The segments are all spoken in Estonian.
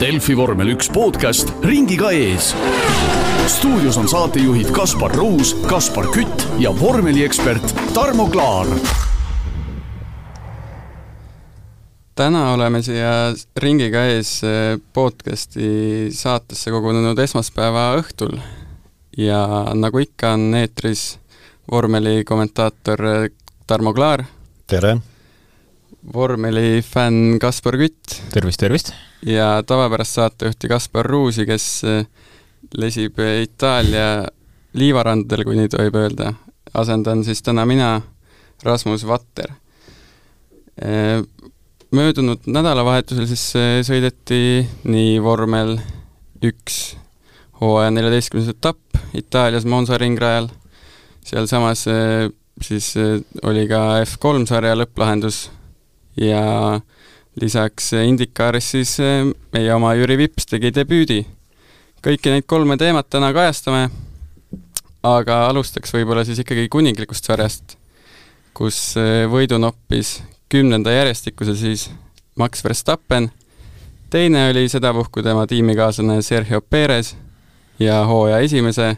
Delfi vormel üks podcast ringiga ees. stuudios on saatejuhid Kaspar Ruus, Kaspar Kütt ja vormeliekspert Tarmo Klaar. täna oleme siia ringiga ees eh, podcasti saatesse kogunenud esmaspäeva õhtul ja nagu ikka, on eetris vormelikommentaator eh, Tarmo Klaar. tere! vormelifänn Kaspar Kütt. tervist, tervist! Ja tavapärast saatejuhti Kaspar Ruusi, kes eh, lesib Itaalia liivarandadel, kui nii tohib öelda. asendan siis täna mina, Rasmus Vatter. Eh, möödunud nädalavahetusel siis eh, sõideti nii vormel üks hooaja neljateistkümnes etapp Itaalias Monza ringrajal, sealsamas siis oli ka F3 sarja lõpplahendus ja lisaks Indikaaris siis eh, meie oma Jüri Vips tegi debüüdi. kõiki neid kolme teemat täna kajastame, aga alustaks võib-olla siis ikkagi kuninglikust sarjast, kus eh, võidu noppis kümnenda järjestikuse siis Max Verstappen, teine oli sedapuhku tema tiimikaaslane Sergio Perez ja hooaja esimese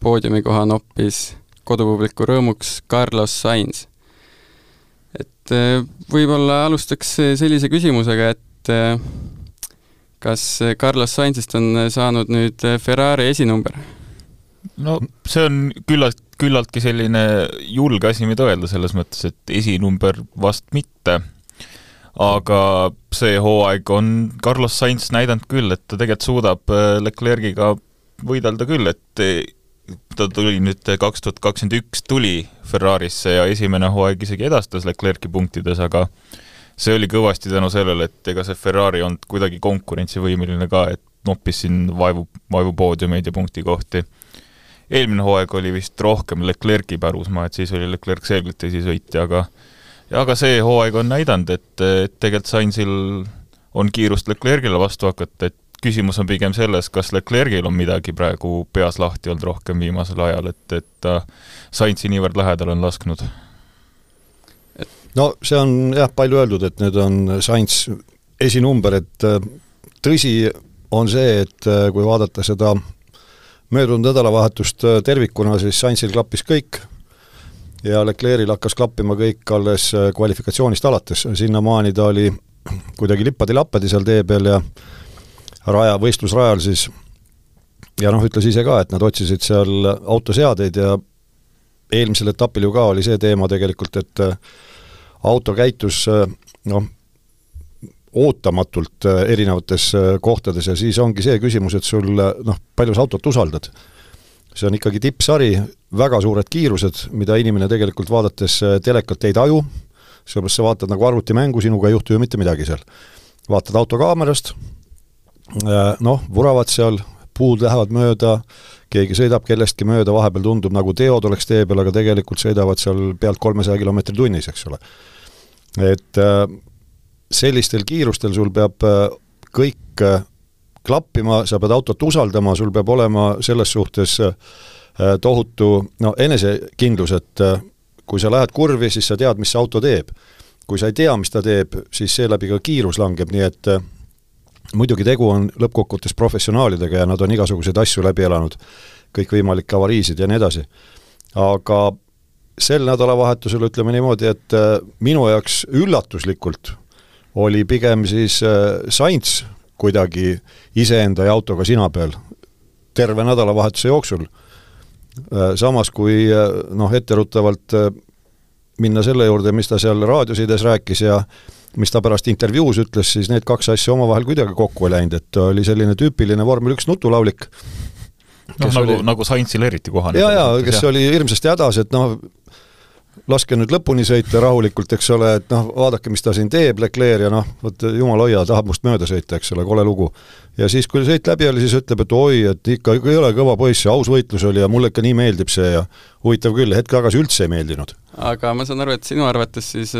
poodiumikoha noppis kodupubliku rõõmuks Carlos Sainz et äh, võib-olla alustaks äh, sellise küsimusega, et äh, kas Carlos Sainzist on saanud nüüd Ferrari esinumber? no see on küllalt, küllaltki selline julge asi, mida öelda selles mõttes, et esinumber vast mitte. aga see hooaeg on Carlos Sainz näidanud küll, et ta tegelikult suudab Leclerc'iga võidelda küll, et ta tuli nüüd kaks tuhat kakskümmend üks, tuli Ferrarisse ja esimene hooaeg isegi edastas Leclerc'i punktides, aga see oli kõvasti tänu sellele, et ega see Ferrari ei olnud kuidagi konkurentsivõimeline ka, et noppis siin vaevu, vaevupoodiumeid ja punktikohti. eelmine hooaeg oli vist rohkem Leclerc'i pärusmaa, et siis oli Leclerc selgelt esisõitja, aga aga see hooaeg on näidanud, et, et tegelikult Sainzil on kiirust Leclerc'ile vastu hakata, et küsimus on pigem selles, kas Leclerc'il on midagi praegu peas lahti olnud rohkem viimasel ajal, et, et ta Sainzi niivõrd lähedal on lasknud? no see on jah, palju öeldud, et nüüd on Sainz esinumber, et äh, tõsi on see, et äh, kui vaadata seda möödunud nädalavahetust äh, tervikuna, siis Sainzil klappis kõik ja Leclerc'il hakkas klappima kõik alles kvalifikatsioonist alates, sinnamaani ta oli kuidagi lippadi-lappadi seal tee peal ja raja, võistlusrajal siis ja noh, ütles ise ka, et nad otsisid seal autoseadeid ja eelmisel etapil ju ka oli see teema tegelikult, et äh, auto käitus äh, noh, ootamatult äh, erinevates kohtades ja siis ongi see küsimus, et sul noh, palju sa autot usaldad. see on ikkagi tippsari, väga suured kiirused, mida inimene tegelikult vaadates telekalt ei taju, sellepärast sa vaatad nagu arvutimängu, sinuga ei juhtu ju mitte midagi seal. vaatad autokaamerast, noh, vuravad seal, puud lähevad mööda, keegi sõidab kellestki mööda, vahepeal tundub nagu teod oleks tee peal, aga tegelikult sõidavad seal pealt kolmesaja kilomeetri tunnis, eks ole. et äh, sellistel kiirustel sul peab äh, kõik klappima, sa pead autot usaldama, sul peab olema selles suhtes tohutu no enesekindlus, et kui sa lähed kurvi, siis sa tead, mis see auto teeb. kui sa ei tea, mis ta teeb, siis seeläbi ka kiirus langeb, nii et muidugi tegu on lõppkokkuvõttes professionaalidega ja nad on igasuguseid asju läbi elanud, kõikvõimalikke avariisid ja nii edasi. aga sel nädalavahetusel ütleme niimoodi, et äh, minu jaoks üllatuslikult oli pigem siis äh, Sainz kuidagi iseenda ja autoga sina peal terve nädalavahetuse jooksul. Äh, samas kui noh, etteruttavalt minna selle juurde, mis ta seal raadiosides rääkis ja mis ta pärast intervjuus ütles, siis need kaks asja omavahel kuidagi kokku ei läinud, et oli selline tüüpiline vormel üks nutulaulik. noh, nagu oli..., nagu Sainzil eriti kohane. jaa, jaa, kes ja. oli hirmsasti hädas, et noh, laske nüüd lõpuni sõita rahulikult, eks ole, et noh, vaadake, mis ta siin teeb, Leclerc ja noh, vot jumal hoia, tahab must mööda sõita, eks ole, kole lugu. ja siis, kui sõit läbi oli, siis ütleb, et oi, et ikka, ikka ei ole kõva poiss ja aus võitlus oli ja mulle ikka nii meeldib see ja huvitav küll, hetk tagasi üldse ei meeldinud. aga ma saan aru, et sinu arvates siis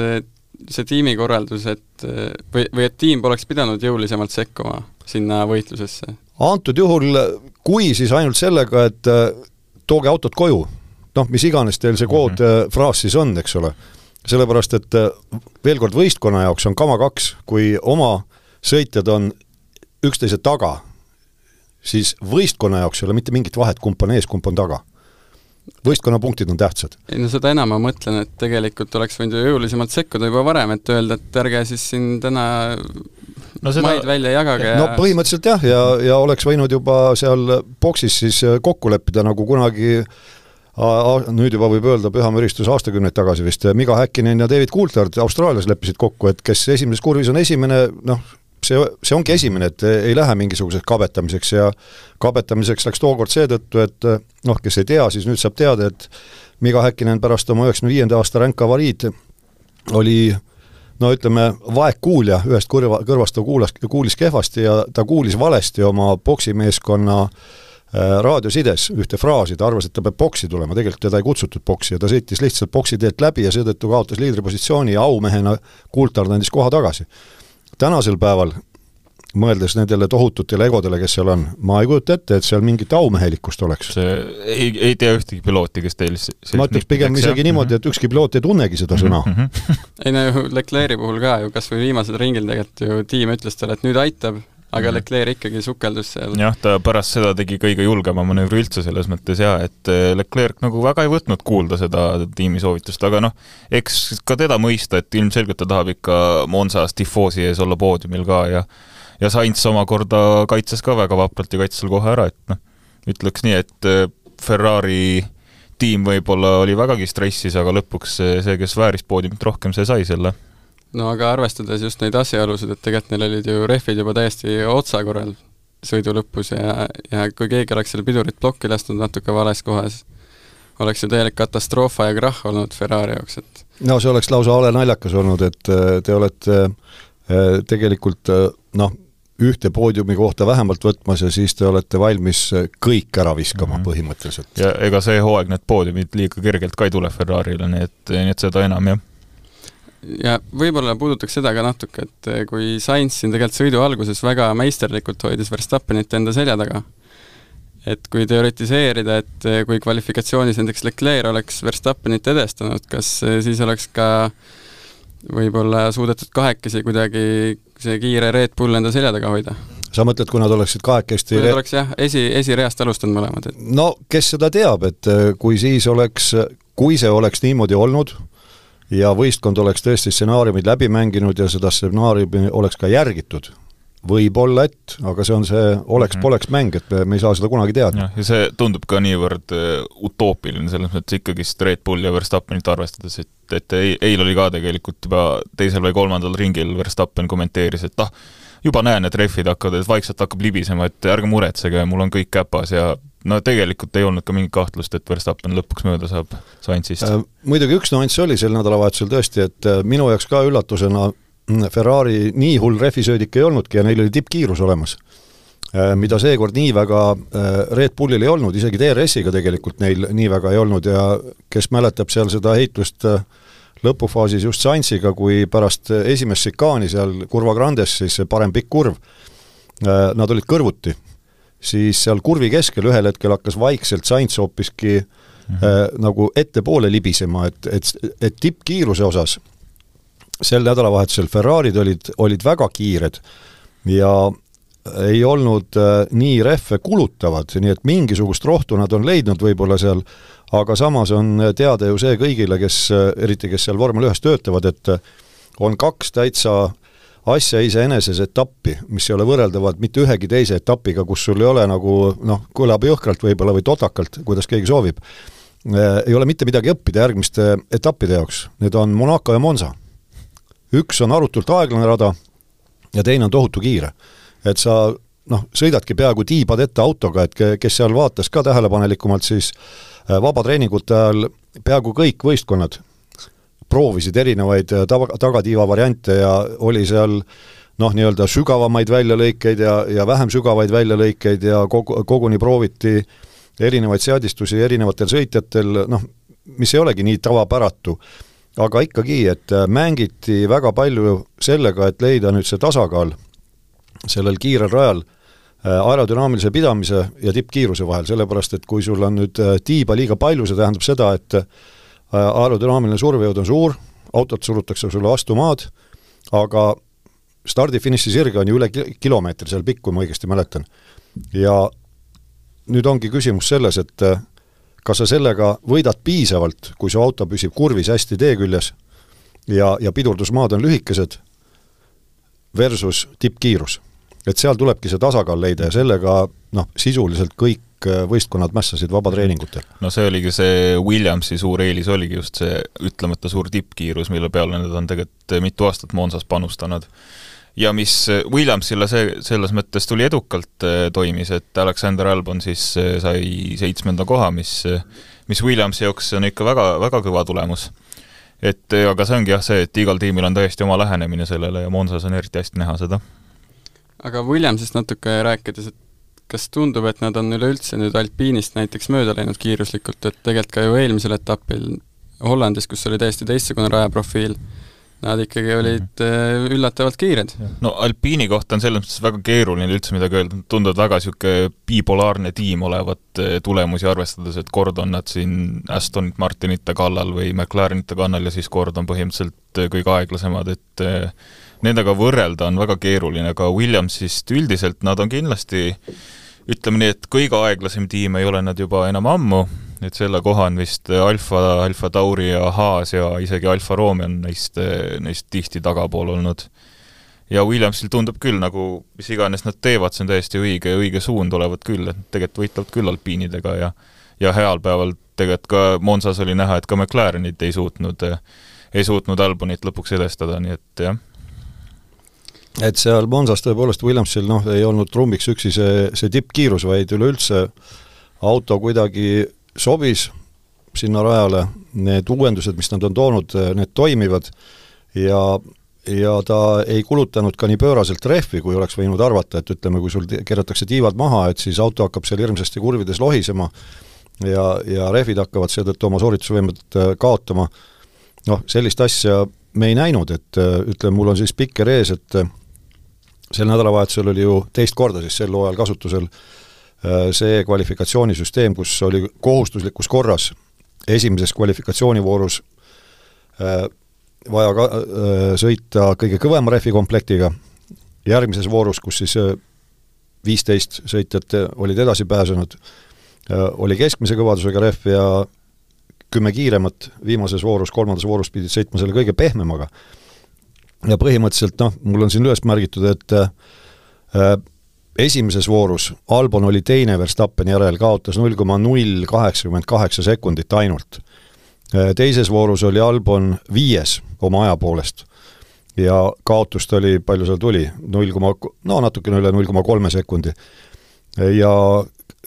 see tiimikorraldus, et või, või et tiim poleks pidanud jõulisemalt sekkuma sinna võitlusesse? antud juhul, kui, siis ainult sellega, et äh, tooge autod koju. noh, mis iganes teil see kood mm -hmm. fraas siis on, eks ole. sellepärast, et äh, veel kord, võistkonna jaoks on kama kaks, kui oma sõitjad on üksteise taga, siis võistkonna jaoks ei ole mitte mingit vahet, kumb on ees, kumb on taga. Võistkonnapunktid on tähtsad. ei no seda enam ma mõtlen, et tegelikult oleks võinud ju jõulisemalt sekkuda juba varem, et öelda, et ärge siis siin täna no seda... maid välja jagage ja no põhimõtteliselt jah, ja, ja oleks võinud juba seal boksis siis kokku leppida, nagu kunagi nüüd juba võib öelda püha müristus aastakümneid tagasi vist, Miga Häkkinen ja David Coulthard Austraalias leppisid kokku, et kes esimeses kurvis on esimene, noh, see, see ongi esimene, et ei lähe mingisuguseks kabetamiseks ja kabetamiseks läks tookord seetõttu, et noh, kes ei tea, siis nüüd saab teada, et Miga Häkkinen pärast oma üheksakümne viienda aasta ränkavariid oli no ütleme, vaegkuulja, ühest kõrva, kõrvast ta kuulas, kuulis kehvasti ja ta kuulis valesti oma poksimeeskonna äh, raadiosides ühte fraasi, ta arvas, et ta peab boksi tulema, tegelikult teda ei kutsutud boksi ja ta sõitis lihtsalt boksi teelt läbi ja seetõttu kaotas liidripositsiooni ja aumehena Coulthard andis koha tagasi. Tänasel päeval, mõeldes nendele tohututele egodele, kes seal on, ma ei kujuta ette, et seal mingit aumehelikkust oleks. ei, ei tea ühtegi pilooti, kes teil ma ütleks pigem isegi jah? niimoodi, et ükski piloot ei tunnegi seda sõna mm. -hmm. ei no ju Leclerc'i puhul ka ju, kas või viimasel ringil tegelikult ju tiim ütles talle, et nüüd aitab, aga mhm. Leclerc ikkagi sukeldus seal. jah, ta pärast seda tegi kõige julgema manöövri üldse selles mõttes jaa, et eh, Leclerc nagu väga ei võtnud kuulda seda tiimi soovitust, aga noh, eks ka teda mõista, et ilmselgelt ta tahab ikka Monsas tifoosi ees olla poodiumil ka ja ja Sainz omakorda kaitses ka väga vapralt ja kaitses selle kohe ära, et noh, ütleks nii, et eh, Ferrari tiim võib-olla oli vägagi stressis, aga lõpuks see, see, kes vääris poodiumit rohkem, see sai selle no aga arvestades just neid asjaolusid, et tegelikult neil olid ju rehvid juba täiesti otsakorral sõidu lõpus ja, ja kui keegi oleks seal pidurit plokki lasknud natuke vales kohas, oleks ju täielik katastroof ja krahh olnud Ferrari jaoks, et no see oleks lausa hale naljakas olnud, et äh, te olete äh, tegelikult äh, noh, ühte poodiumi kohta vähemalt võtmas ja siis te olete valmis kõik ära viskama mm -hmm. põhimõtteliselt. ja ega see hooaeg need poodiumid liiga kergelt ka ei tule Ferrarile, nii et, nii et seda enam jah ja võib-olla puudutaks seda ka natuke, et eh, kui Sainz siin tegelikult sõidu alguses väga meisterlikult hoidis Verstappenit enda selja taga, et kui teoritiseerida, et eh, kui kvalifikatsioonis näiteks Leclerc oleks Verstappenit edestanud, kas eh, siis oleks ka võib-olla suudetud kahekesi kuidagi see kiire Red Bull enda selja taga hoida? sa mõtled, kui nad oleksid kahekesti kui nad oleks jah, esi, esireast alustanud mõlemad, et no kes seda teab, et kui siis oleks, kui see oleks niimoodi olnud, ja võistkond oleks tõesti stsenaariumid läbi mänginud ja seda stsenaariumi oleks ka järgitud, võib-olla et, aga see on see oleks-poleks mhm. mäng, et me, ei saa seda kunagi teada. ja see tundub ka niivõrd uh, utoopiline, selles mõttes ikkagist Red Bull ja Verstappenit arvestades, et, et eil oli ka tegelikult juba teisel või kolmandal ringil Verstappen kommenteeris, et ah, juba näen, et rehvid hakkavad, vaikselt hakkab libisema, et ärge muretsege, mul on kõik käpas ja no tegelikult ei olnud ka mingit kahtlust, et Verstappen lõpuks mööda saab Sainzist äh,. Muidugi üks nüanss oli sel nädalavahetusel tõesti, et äh, minu jaoks ka üllatusena mm, Ferrari nii hull rehvisöödik ei olnudki ja neil oli tippkiirus olemas äh,. Mida seekord nii väga Red Bullil ei olnud, isegi DRS-iga tegelikult neil nii väga ei olnud ja kes mäletab seal seda heitlust äh, lõpufaasis just Sainziga, kui pärast esimest šikaani seal Curva Grandes, siis see parem pikk kurv, äh, nad olid kõrvuti siis seal kurvi keskel ühel hetkel hakkas vaikselt Sainz hoopiski mm -hmm. äh, nagu ettepoole libisema, et, et, et tippkiiruse osas sel nädalavahetusel Ferrari'd olid, olid väga kiired ja ei olnud äh, nii rehve kulutavad, nii et mingisugust rohtu nad on leidnud võib-olla seal, aga samas on teada ju see kõigile, kes, eriti kes seal vormel ühes töötavad, et on kaks täitsa asja iseeneses etappi, mis ei ole võrreldavad mitte ühegi teise etapiga, kus sul ei ole nagu noh, kõlab jõhkralt võib-olla või totakalt, kuidas keegi soovib, äh, ei ole mitte midagi õppida järgmiste etappide jaoks, need on Monaco ja Monza. üks on arutult aeglane rada ja teine on tohutu kiire. Et sa noh, sõidadki peaaegu tiibad ette autoga, et kes seal vaatas ka tähelepanelikumalt, siis äh, vabatreeningute ajal peaaegu kõik võistkonnad proovisid erinevaid äh, tava, tagatiiva variante ja oli seal noh, nii-öelda sügavamaid väljalõikeid ja, ja vähem sügavaid väljalõikeid ja kogu, koguni prooviti erinevaid seadistusi erinevatel sõitjatel, noh, mis ei olegi nii tavapäratu. aga ikkagi, et äh, mängiti väga palju sellega, et leida nüüd see tasakaal sellel kiirel rajal äh, aerodünaamilise pidamise ja tippkiiruse vahel, sellepärast et kui sul on nüüd tiiba liiga palju, see tähendab seda, et aerodünaamiline survejõud on suur, autot surutakse sulle vastu maad, aga stardi-finiši sirge on ju üle kilomeetri seal pikk, kui ma õigesti mäletan. ja nüüd ongi küsimus selles, et äh, kas sa sellega võidad piisavalt, kui su auto püsib kurvis hästi tee küljes ja, ja pidurdusmaad on lühikesed, versus tippkiirus. Et seal tulebki see tasakaal leida ja sellega noh, sisuliselt kõik äh, võistkonnad mässasid vabatreeningutel. no see oligi see Williamsi suur eelis, oligi just see ütlemata suur tippkiirus, mille peale nad on tegelikult mitu aastat Monsas panustanud ja mis äh, Williamsile see, selles mõttes tuli edukalt äh, toimis, et Alexander Albon siis äh, sai seitsmenda koha, mis mis Williamsi jaoks on ikka väga, väga kõva tulemus. et aga see ongi jah, see, et igal tiimil on täiesti oma lähenemine sellele ja Monsas on eriti hästi näha seda. Aga Williamsist natuke rääkides, et kas tundub, et nad on üleüldse nüüd alpiinist näiteks mööda läinud kiiruslikult, et tegelikult ka ju eelmisel etapil Hollandis, kus oli täiesti teistsugune rajaprofiil, nad ikkagi olid mm. üllatavalt kiired. no Alpiini kohta on selles mõttes väga keeruline üldse midagi öelda, tunduvad väga niisugune bipolaarne tiim olevat äh, tulemusi arvestades, et kord on nad siin Aston Martinite kallal või McLarenite kannal ja siis kord on põhimõtteliselt äh, kõige aeglasemad, et nendega võrrelda on väga keeruline, aga Williamsist üldiselt nad on kindlasti ütleme nii, et kõige aeglasem tiim ei ole nad juba enam ammu, et selle koha on vist Alfa, Alfa Tauri ja Haas ja isegi Alfa Romeo on neist, neist tihti tagapool olnud. ja Williamsil tundub küll nagu mis iganes nad teevad, see on täiesti õige, õige suund olevat küll, et tegelikult võitlevad küll alpiinidega ja ja heal päeval tegelikult ka Monsas oli näha, et ka McLarenid ei suutnud, ei suutnud Albonit lõpuks edestada, nii et jah et seal Monsas tõepoolest Williamsil noh, ei olnud trummiks üksi see, see tippkiirus, vaid üleüldse auto kuidagi sobis sinna rajale, need uuendused, mis nad on toonud, need toimivad ja, ja ta ei kulutanud ka nii pööraselt rehvi, kui oleks võinud arvata, et ütleme, kui sul keeratakse tiivad maha, et siis auto hakkab seal hirmsasti kurvides lohisema ja, ja rehvid hakkavad seetõttu oma sooritusvõimet äh, kaotama, noh, sellist asja me ei näinud, et äh, ütleme, mul on siis spikker ees, et äh, sel nädalavahetusel oli ju teist korda siis sel hooajal kasutusel äh, see kvalifikatsioonisüsteem, kus oli kohustuslikus korras esimeses kvalifikatsioonivoorus äh, vaja ka äh, sõita kõige kõvema rehvikomplektiga, järgmises voorus, kus siis viisteist sõitjat olid edasi pääsenud, oli keskmise kõvadusega rehv ja kümme kiiremat viimases voorus, kolmandas voorus pidid sõitma selle kõige pehmemaga. Ja põhimõtteliselt noh, mul on siin üles märgitud, et esimeses voorus Albon oli teine Verstappeni järel, kaotas null koma null kaheksakümmend kaheksa sekundit ainult. Teises voorus oli Albon viies oma aja poolest ja kaotust oli, palju seal tuli, null koma, no natukene üle null koma kolme sekundi. ja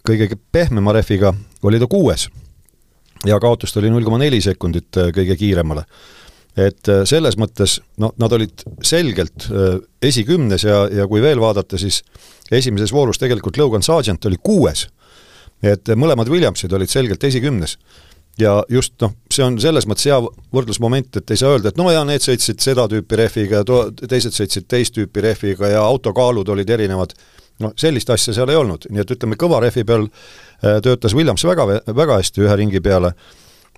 kõige pehmema rehviga oli ta kuues ja kaotust oli null koma neli sekundit kõige kiiremale et selles mõttes noh, nad olid selgelt esikümnes ja, ja kui veel vaadata, siis esimeses voorus tegelikult Logan Sargent oli kuues. et mõlemad Williamsid olid selgelt esikümnes. ja just noh, see on selles mõttes hea võrdlusmoment, et ei saa öelda, et no ja need sõitsid seda tüüpi rehviga ja to-, teised sõitsid teist tüüpi rehviga ja autokaalud olid erinevad, noh, sellist asja seal ei olnud, nii et ütleme, kõva rehvi peal äh, töötas Williams väga, väga hästi ühe ringi peale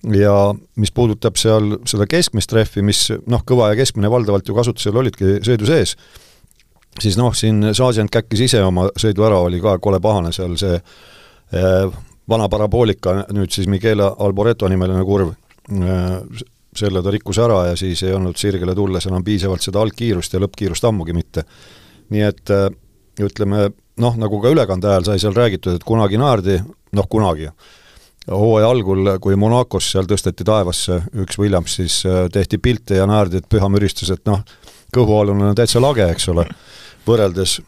ja mis puudutab seal seda keskmist rehvi, mis noh, kõva ja keskmine valdavalt ju kasutusel olidki sõidu sees, siis noh, siin Saasient käkkis ise oma sõidu ära, oli ka kole pahane seal see eh, vana paraboolika, nüüd siis Michele Alboreto nimeline kurv eh,, selle ta rikkus ära ja siis ei olnud sirgele tulles enam piisavalt seda algkiirust ja lõppkiirust ammugi mitte. nii et eh, ütleme, noh, nagu ka ülekande ajal sai seal räägitud, et kunagi naerdi, noh kunagi, hooaja algul, kui Monacos seal tõsteti taevasse üks Williams, siis eh, tehti pilte ja naerdi, et püha müristus, et noh, kõhualune on täitsa lage, eks ole. Võrreldes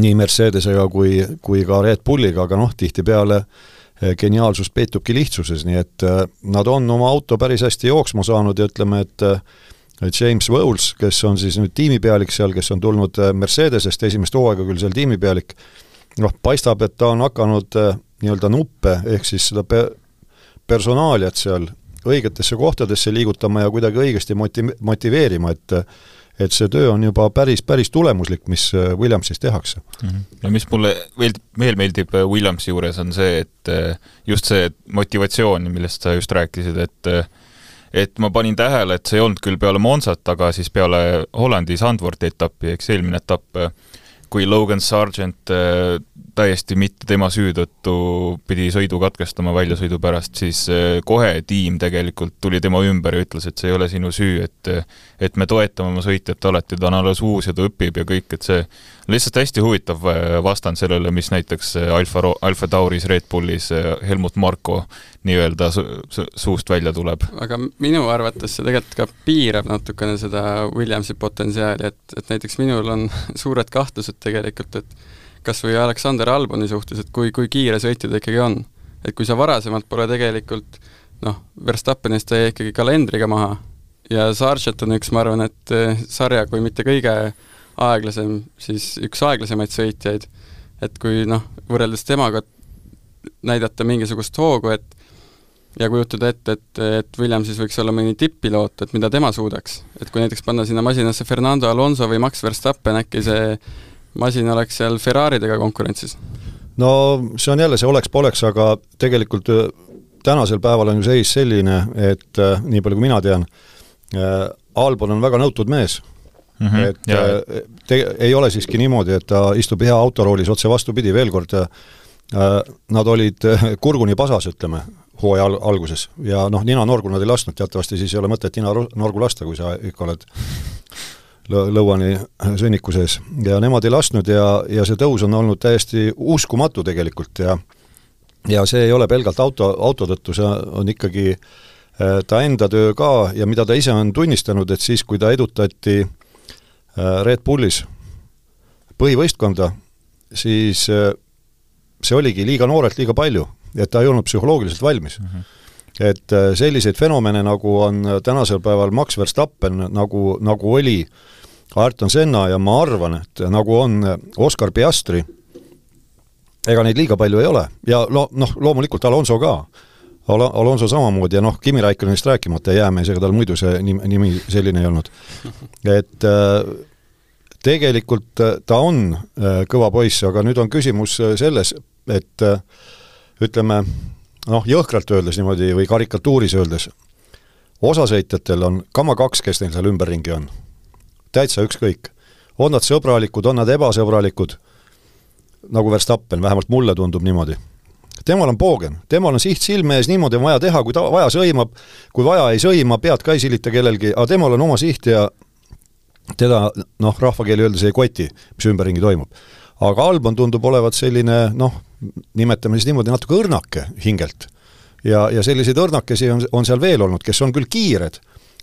nii Mercedesega kui, kui ka Red Bulliga, aga noh, tihtipeale eh, geniaalsus peitubki lihtsuses, nii et eh, nad on oma auto päris hästi jooksma saanud ja ütleme, et James Bowles, kes on siis nüüd tiimipealik seal, kes on tulnud Mercedesest esimest hooaega küll seal tiimipealik, noh, paistab, et ta on hakanud nii-öelda nuppe, ehk siis seda pe-, personaaliat seal õigetesse kohtadesse liigutama ja kuidagi õigesti moti-, motiveerima, et et see töö on juba päris, päris tulemuslik, mis äh, Williamsis tehakse mm. -hmm. ja mis mulle veel, veel meeldib äh, Williamsi juures, on see, et äh, just see motivatsioon, millest sa just rääkisid, et et ma panin tähele, et see ei olnud küll peale Monsat, aga siis peale Hollandi Sandvorti etappi, eks eelmine etapp, kui Logan Sargent täiesti mitte tema süü tõttu pidi sõidu katkestama väljasõidu pärast, siis äh, kohe tiim tegelikult tuli tema ümber ja ütles, et see ei ole sinu süü, et et me toetame oma sõitjat alati, ta on alles uus ja ta õpib ja kõik, et see lihtsalt hästi huvitav äh, vastand sellele, mis näiteks Alfa, Alfa Tauris, Red Bullis Helmut Marko nii-öelda su su suust välja tuleb. aga minu arvates see tegelikult ka piirab natukene seda Williamsi potentsiaali, et, et näiteks minul on suured kahtlused tegelikult, et kas või Aleksander Alboni suhtes, et kui, kui kiire sõitja ta ikkagi on. et kui sa varasemalt pole tegelikult noh, Verstappenist jäi ikkagi kalendriga maha ja Sargent on üks, ma arvan, et eh, sarja kui mitte kõige aeglasem, siis üks aeglasemaid sõitjaid, et kui noh, võrreldes temaga näidata mingisugust hoogu, et ja kujutada ette, et, et Williamsis võiks olla mõni tipp-piloot, et mida tema suudaks. et kui näiteks panna sinna masinasse Fernando Alonso või Max Verstappen, äkki see masin oleks seal Ferraridega konkurentsis? no see on jälle see oleks-poleks, aga tegelikult äh, tänasel päeval on ju seis selline, et äh, nii palju, kui mina tean, äh, Albon on väga nõutud mees mm. -hmm, et ja. te, ei ole siiski niimoodi, et ta istub hea autoroolis, otse vastupidi, veel kord, nad olid kurguni pasas, ütleme, hooaja al-, alguses ja noh, ninanorgu nad ei lasknud, teatavasti siis ei ole mõtet ninanorgu lasta, kui sa ikka oled lõuani sõnniku sees ja nemad ei lasknud ja, ja see tõus on olnud täiesti uskumatu tegelikult ja ja see ei ole pelgalt auto, auto tõttu, see on ikkagi äh, ta enda töö ka ja mida ta ise on tunnistanud, et siis, kui ta edutati äh, Red Bullis põhivõistkonda, siis äh, see oligi liiga noorelt liiga palju, et ta ei olnud psühholoogiliselt valmis mm. -hmm et selliseid fenomene, nagu on tänasel päeval Max Verstappen, nagu, nagu oli äh, Ayrton Senna ja ma arvan, et nagu on Oscar Piastri, ega neid liiga palju ei ole ja lo-, noh, loomulikult Alonso ka. Al-, Alonso samamoodi ja noh, Kimi Raikkonenist rääkimata, jäämeesega tal muidu see nimi, nimi selline ei olnud. et äh, tegelikult äh, ta on kõva poiss, aga nüüd on küsimus selles, et ütleme, noh, jõhkralt öeldes niimoodi või karikatuuris öeldes, osasõitjatel on kama kaks, kes neil seal ümberringi on täitsa ükskõik. on nad sõbralikud, on nad ebasõbralikud, nagu Verstappen, vähemalt mulle tundub niimoodi. temal on poogen, temal on siht silme ees, niimoodi on vaja teha, kui ta vaja sõimab, kui vaja ei sõima, pead ka ei silita kellelgi, aga temal on oma siht ja teda noh, rahvakeeli öeldes ei koti, mis ümberringi toimub. aga Albon tundub olevat selline noh, nimetame siis niimoodi, natuke õrnake hingelt. ja, ja selliseid õrnakesi on, on seal veel olnud, kes on küll kiired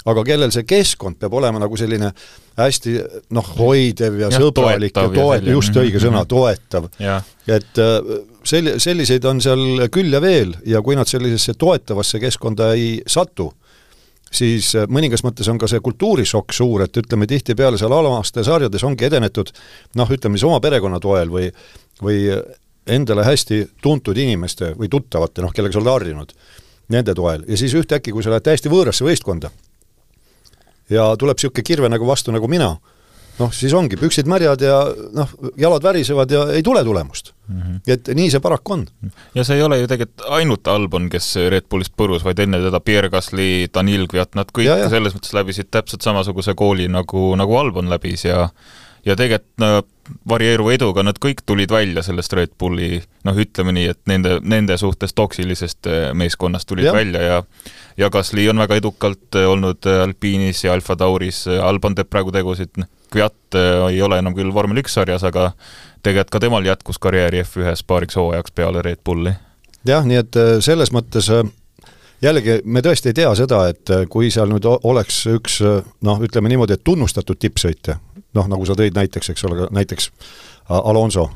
aga kellel see keskkond peab olema nagu selline hästi noh, hoidev ja, ja sõbralik ja toetav, just õige sõna, mhm. toetav. et äh, sel-, selliseid on seal küll ja veel ja kui nad sellisesse toetavasse keskkonda ei satu, siis äh, mõningas mõttes on ka see kultuurishokk suur, et ütleme, tihtipeale seal alamaste sarjades ongi edenetud noh, ütleme siis oma perekonna toel või või endale hästi tuntud inimeste või tuttavate, noh, kellega sa oled harjunud, nende toel ja siis ühtäkki, kui sa lähed täiesti võõrasse võistkonda, ja tuleb niisugune kirve nagu vastu nagu mina, noh, siis ongi püksid märjad ja noh, jalad värisevad ja ei tule tulemust mm. -hmm. et nii see paraku on. ja see ei ole ju tegelikult ainult Albon, kes Red Bullist põrus, vaid enne teda Pierre Gasly, Danil Kviat, nad kõik ja, ja. selles mõttes läbisid täpselt samasuguse kooli, nagu, nagu Albon läbis ja ja tegelikult no, varieeruva eduga nad kõik tulid välja sellest Red Bulli noh, ütleme nii, et nende, nende suhtes toksilisest eh, meeskonnast tulid ja. välja ja ja Gasly on väga edukalt eh, olnud eh, Alpinis ja Alfa Tauris, Albon teeb praegu tegusid, noh, Kviat ei ole enam küll vormel üks sarjas, aga tegelikult ka temal jätkus karjääri F1-s paariks hooajaks peale Red Bulli. jah, nii et selles mõttes jällegi, me tõesti ei tea seda, et kui seal nüüd oleks üks noh, ütleme niimoodi, et tunnustatud tippsõitja, noh, nagu sa tõid näiteks, eks ole, näiteks Alonso,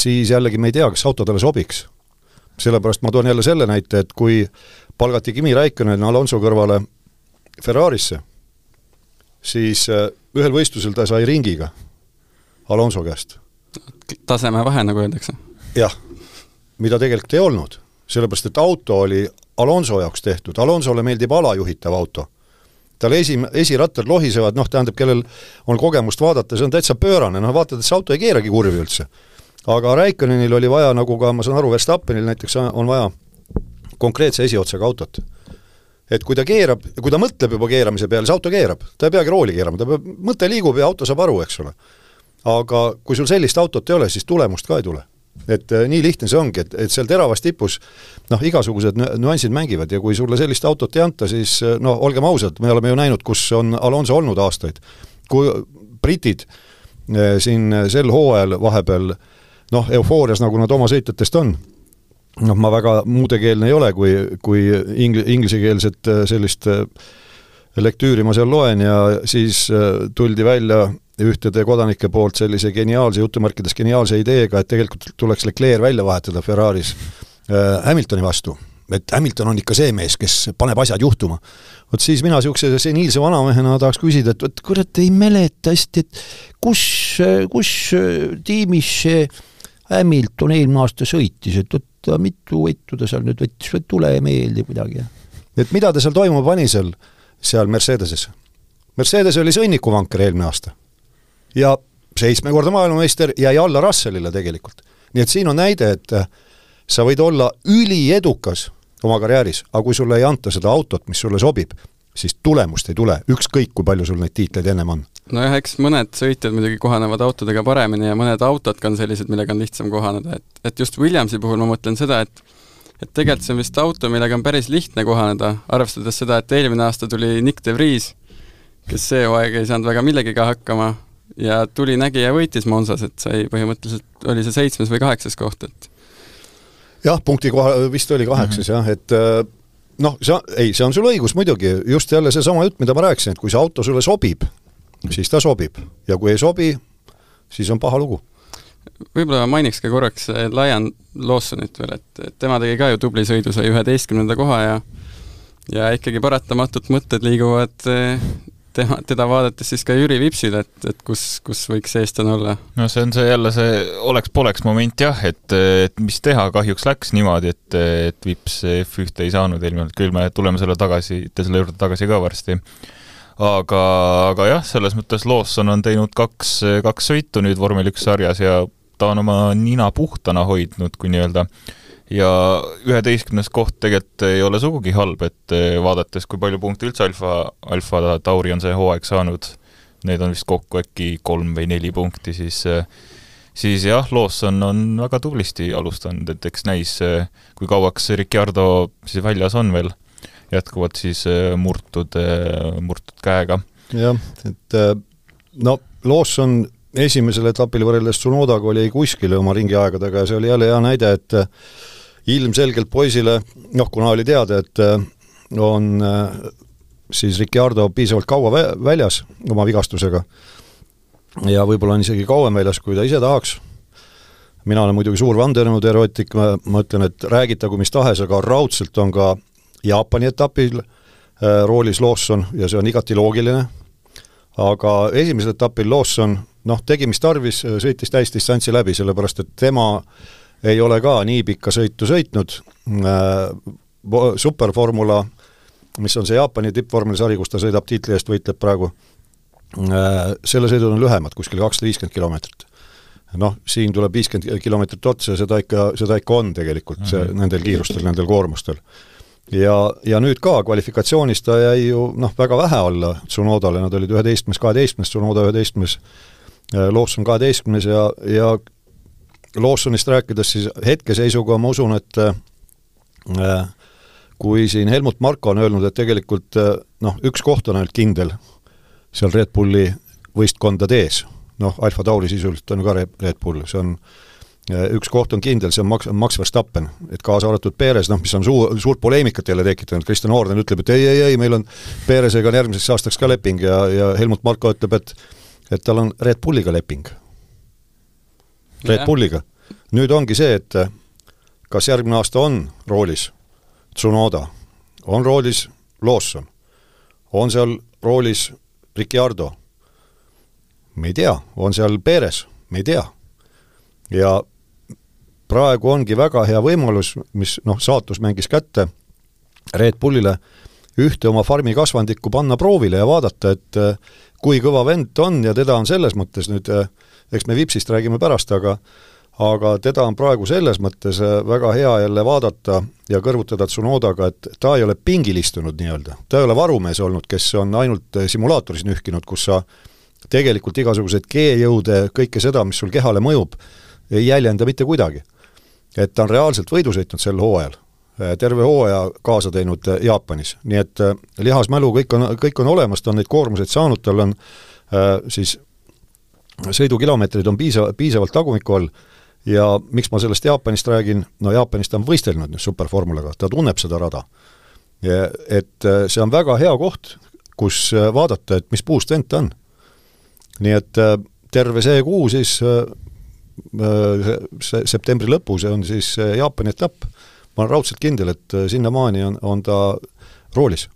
siis jällegi me ei tea, kas auto talle sobiks. sellepärast ma toon jälle selle näite, et kui palgati Kimi Räikkönen Alonso kõrvale Ferrarisse, siis ühel võistlusel ta sai ringiga Alonso käest. tasemevahe, nagu öeldakse. jah, mida tegelikult ei olnud, sellepärast et auto oli Alonso jaoks tehtud, Alonsole meeldib alajuhitav auto tal esi, esirattad lohisevad, noh, tähendab, kellel on kogemust vaadata, see on täitsa pöörane, noh vaatad, et see auto ei keeragi kurvi üldse. aga Raikkonenil oli vaja, nagu ka ma saan aru, Verstappenil näiteks on vaja konkreetse esiotsaga autot. et kui ta keerab, kui ta mõtleb juba keeramise peale, siis auto keerab, ta ei peagi rooli keerama, ta peab, mõte liigub ja auto saab aru, eks ole. aga kui sul sellist autot ei ole, siis tulemust ka ei tule et äh, nii lihtne see ongi, et, et seal teravas tipus noh, igasugused nüansid mängivad ja kui sulle sellist autot ei anta, siis äh, no olgem ausad, me oleme ju näinud, kus on Alonso olnud aastaid. kui britid äh, siin sel hooajal vahepeal noh, eufoorias, nagu nad oma sõitjatest on, noh, ma väga muudekeelne ei ole, kui, kui ing-, inglisekeelset sellist lektüüri ma seal loen ja siis tuldi välja ühtede kodanike poolt sellise geniaalse, jutumärkides geniaalse ideega, et tegelikult tuleks Leclerc välja vahetada Ferraris äh, Hamiltoni vastu. et Hamilton on ikka see mees, kes paneb asjad juhtuma. vot siis mina niisuguse seniilse vanamehena tahaks küsida, et vot kurat, ei mäleta hästi, et kus, kus tiimis see Hamilton eelmine aasta sõitis, et vot mitu võitu ta seal nüüd võttis, tule meelde kuidagi. et mida ta seal toimuma pani seal, seal Mercedeses? Mercedes oli sõnnikuvanker eelmine aasta ja seitsmekordne maailmameister jäi alla Russellile tegelikult. nii et siin on näide, et äh, sa võid olla üliedukas oma karjääris, aga kui sulle ei anta seda autot, mis sulle sobib, siis tulemust ei tule, ükskõik kui palju sul neid tiitleid ennem on. nojah, eks mõned sõitjad muidugi kohanevad autodega paremini ja mõned autod ka on sellised, millega on lihtsam kohaneda, et, et just Williamsi puhul ma mõtlen seda, et et tegelikult see on vist auto, millega on päris lihtne kohaneda, arvestades seda, et eelmine aasta tuli Nick de Vries, kes see hooaeg ei saanud väga millegagi hakkama, ja tuli, nägi ja võitis Monsas, et sai põhimõtteliselt, oli see seitsmes või kaheksas koht, et jah, punkti koha, vist oli kaheksas mm -hmm. jah, et äh, noh, sa, ei, see on sul õigus muidugi, just jälle seesama jutt, mida ma rääkisin, et kui see auto sulle sobib, siis ta sobib ja kui ei sobi, siis on paha lugu. võib-olla mainiks ka korraks Lion Lawsonit veel, et, et tema tegi ka ju tubli sõidu, sai üheteistkümnenda koha ja ja ikkagi paratamatult mõtted liiguvad tema, teda vaadates siis ka Jüri Vipsil, et, et kus, kus võiks eestlane olla? no see on see jälle see oleks-poleks moment jah, et, et mis teha, kahjuks läks niimoodi, et, et Vips F1-te ei saanud eelmine kord, küll me tuleme selle tagasi, selle juurde tagasi ka varsti. aga, aga jah, selles mõttes Lawson on teinud kaks, kaks sõitu nüüd vormel üks sarjas ja ta on oma nina puhtana hoidnud, kui nii-öelda ja üheteistkümnes koht tegelikult ei ole sugugi halb, et eh, vaadates, kui palju punkte üldse Alfa, Alfa Tauri on see hooaeg saanud, neid on vist kokku äkki kolm või neli punkti, siis eh, siis jah, Lawson on väga tublisti alustanud, et eks näis, eh, kui kauaks Ricardo siis väljas on veel, jätkuvalt siis murtud, murtud käega. jah, et no Lawson esimesel etapil võrreldes Tsunodaga oli kuskil oma ringiaegadega ja see oli jälle hea näide, et ilmselgelt poisile, noh, kuna oli teada, et äh, on äh, siis Ricardo piisavalt kaua vä väljas oma vigastusega ja võib-olla on isegi kauem väljas, kui ta ise tahaks, mina olen muidugi suur vandenõuteoreetik, ma, ma ütlen, et räägitagu mis tahes, aga raudselt on ka Jaapani etapil äh, roolis Lawson ja see on igati loogiline, aga esimesel etapil Lawson noh, tegi mis tarvis, sõitis täisdistantsi läbi, sellepärast et tema äh, ei ole ka nii pikka sõitu sõitnud, äh, superformula, mis on see Jaapani tippvormelisari, kus ta sõidab tiitli eest, võitleb praegu, äh, selle sõidud on lühemad, kuskil kakssada viiskümmend kilomeetrit. noh, siin tuleb viiskümmend kilomeetrit otsa ja seda ikka, seda ikka on tegelikult see, mhm. nendel kiirustel, nendel koormustel. ja, ja nüüd ka kvalifikatsioonis ta jäi ju noh, väga vähe alla Tsunodale, nad olid üheteistkümnes, kaheteistkümnes, Tsunoda üheteistkümnes, äh, Lawson kaheteistkümnes ja, ja Lawsonist rääkides, siis hetkeseisuga ma usun, et äh, kui siin Helmut Marko on öelnud, et tegelikult äh, noh, üks koht on ainult kindel seal Red Bulli võistkondade ees, noh, Alfa Tauri sisuliselt on ka Red Bull, see on äh, üks koht on kindel, see on Max, Max Verstappen, et kaasa arvatud Perez, noh, mis on suur, suurt poleemikat jälle tekitanud, Kristjan Orden ütleb, et ei, ei, ei, meil on Perezega on järgmiseks aastaks ka leping ja, ja Helmut Marko ütleb, et et tal on Red Bulliga leping Red Bulliga. nüüd ongi see, et eh, kas järgmine aasta on roolis Tsunoda, on roolis Lawson, on seal roolis Ricciardo, me ei tea, on seal Perez, me ei tea. ja praegu ongi väga hea võimalus, mis noh, saatus mängis kätte Red Bullile, ühte oma farmi kasvandikku panna proovile ja vaadata, et eh, kui kõva vend ta on ja teda on selles mõttes nüüd äh, eks me Vipsist räägime pärast, aga aga teda on praegu selles mõttes äh, väga hea jälle vaadata ja kõrvutada Tsunodaga, et ta ei ole pingil istunud nii-öelda. ta ei ole varumees olnud, kes on ainult äh, simulaatoris nühkinud, kus sa tegelikult igasuguseid G-jõude, kõike seda, mis sul kehale mõjub, ei jäljenda mitte kuidagi. et ta on reaalselt võidu sõitnud sel hooajal, äh, terve hooaja kaasa teinud Jaapanis, nii et lihasmälu, kõik on, kõik on olemas, ta on neid koormuseid saanud, tal on äh, siis sõidukilomeetrid on piisa-, piisavalt tagumiku all ja miks ma sellest Jaapanist räägin, no Jaapanis ta on võistelnud nüüd superformulaga, ta tunneb seda rada. Et äh, see on väga hea koht, kus äh, vaadata, et mis puust vend ta on. nii et äh, terve see kuu siis, see septembri lõpu, see on siis Jaapani etapp, ma olen raudselt kindel, et sinnamaani on, on ta roolis.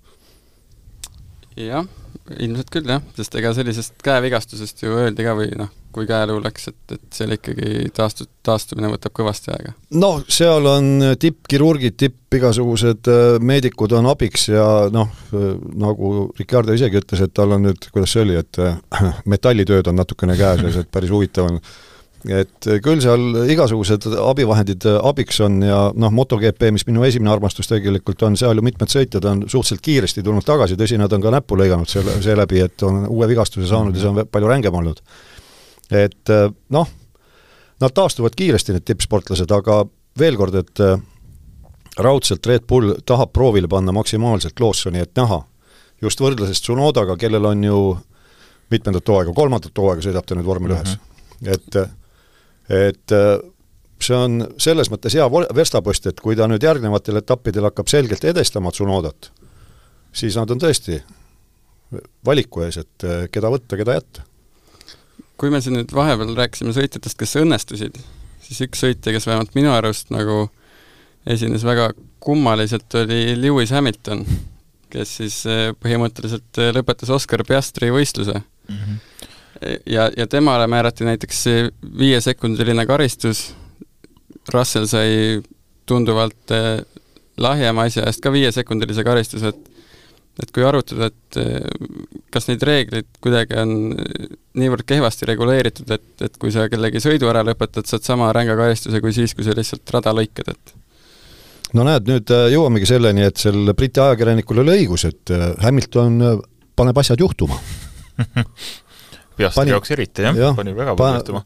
jah, ilmselt küll jah, sest ega sellisest käevigastusest ju öeldi ka või noh, kui käeluu läks, et, et seal ikkagi taastu-, taastumine võtab kõvasti aega? noh, seal on tippkirurgid, tipp igasugused äh, meedikud on abiks ja noh, äh, nagu Ricardo isegi ütles, et tal on nüüd, kuidas see oli, et äh, metallitööd on natukene käes ja see päris huvitav on et küll seal igasugused abivahendid abiks on ja noh, MotoGP, mis minu esimene armastus tegelikult on, seal ju mitmed sõitjad on suhteliselt kiiresti tulnud tagasi, tõsi, nad on ka näppu lõiganud selle, seeläbi, et on uue vigastuse saanud ja see on palju rängem olnud et äh, noh, nad taastuvad kiiresti, need tippsportlased, aga veel kord, et raudselt Red Bull tahab proovile panna maksimaalselt Lawsoni, et näha, just võrdluses Tsunodaga, kellel on ju mitmendat hooaega, kolmandat hooaega sõidab ta nüüd vormel ühes mm. -hmm. et, et äh, see on selles mõttes hea verstapost, et kui ta nüüd järgnevatel etappidel hakkab selgelt edestama Tsunodat, siis nad on tõesti valiku ees, et keda võtta, keda jätta kui me siin nüüd vahepeal rääkisime sõitjatest, kes õnnestusid, siis üks sõitja, kes vähemalt minu arust nagu esines väga kummaliselt, oli Lewis Hamilton, kes siis eh, põhimõtteliselt lõpetas Oscar Piastri võistluse mm. -hmm. Ja, ja temale määrati näiteks viiesekundiline karistus, Russell sai tunduvalt eh, lahjema asja eest ka viiesekundilise karistuse, et et kui arutada, et eh, kas neid reegleid kuidagi on niivõrd kehvasti reguleeritud, et, et kui sa kellegi sõidu ära lõpetad, saad sama ränga karistuse kui siis, kui sa lihtsalt rada lõikad, et. No näed, nüüd äh, jõuamegi selleni, et sel Briti ajakirjanikul oli õigus, et äh, Hamilton äh, paneb asjad juhtuma Piastri jaoks eriti jah ja,, pani väga palju juhtuma.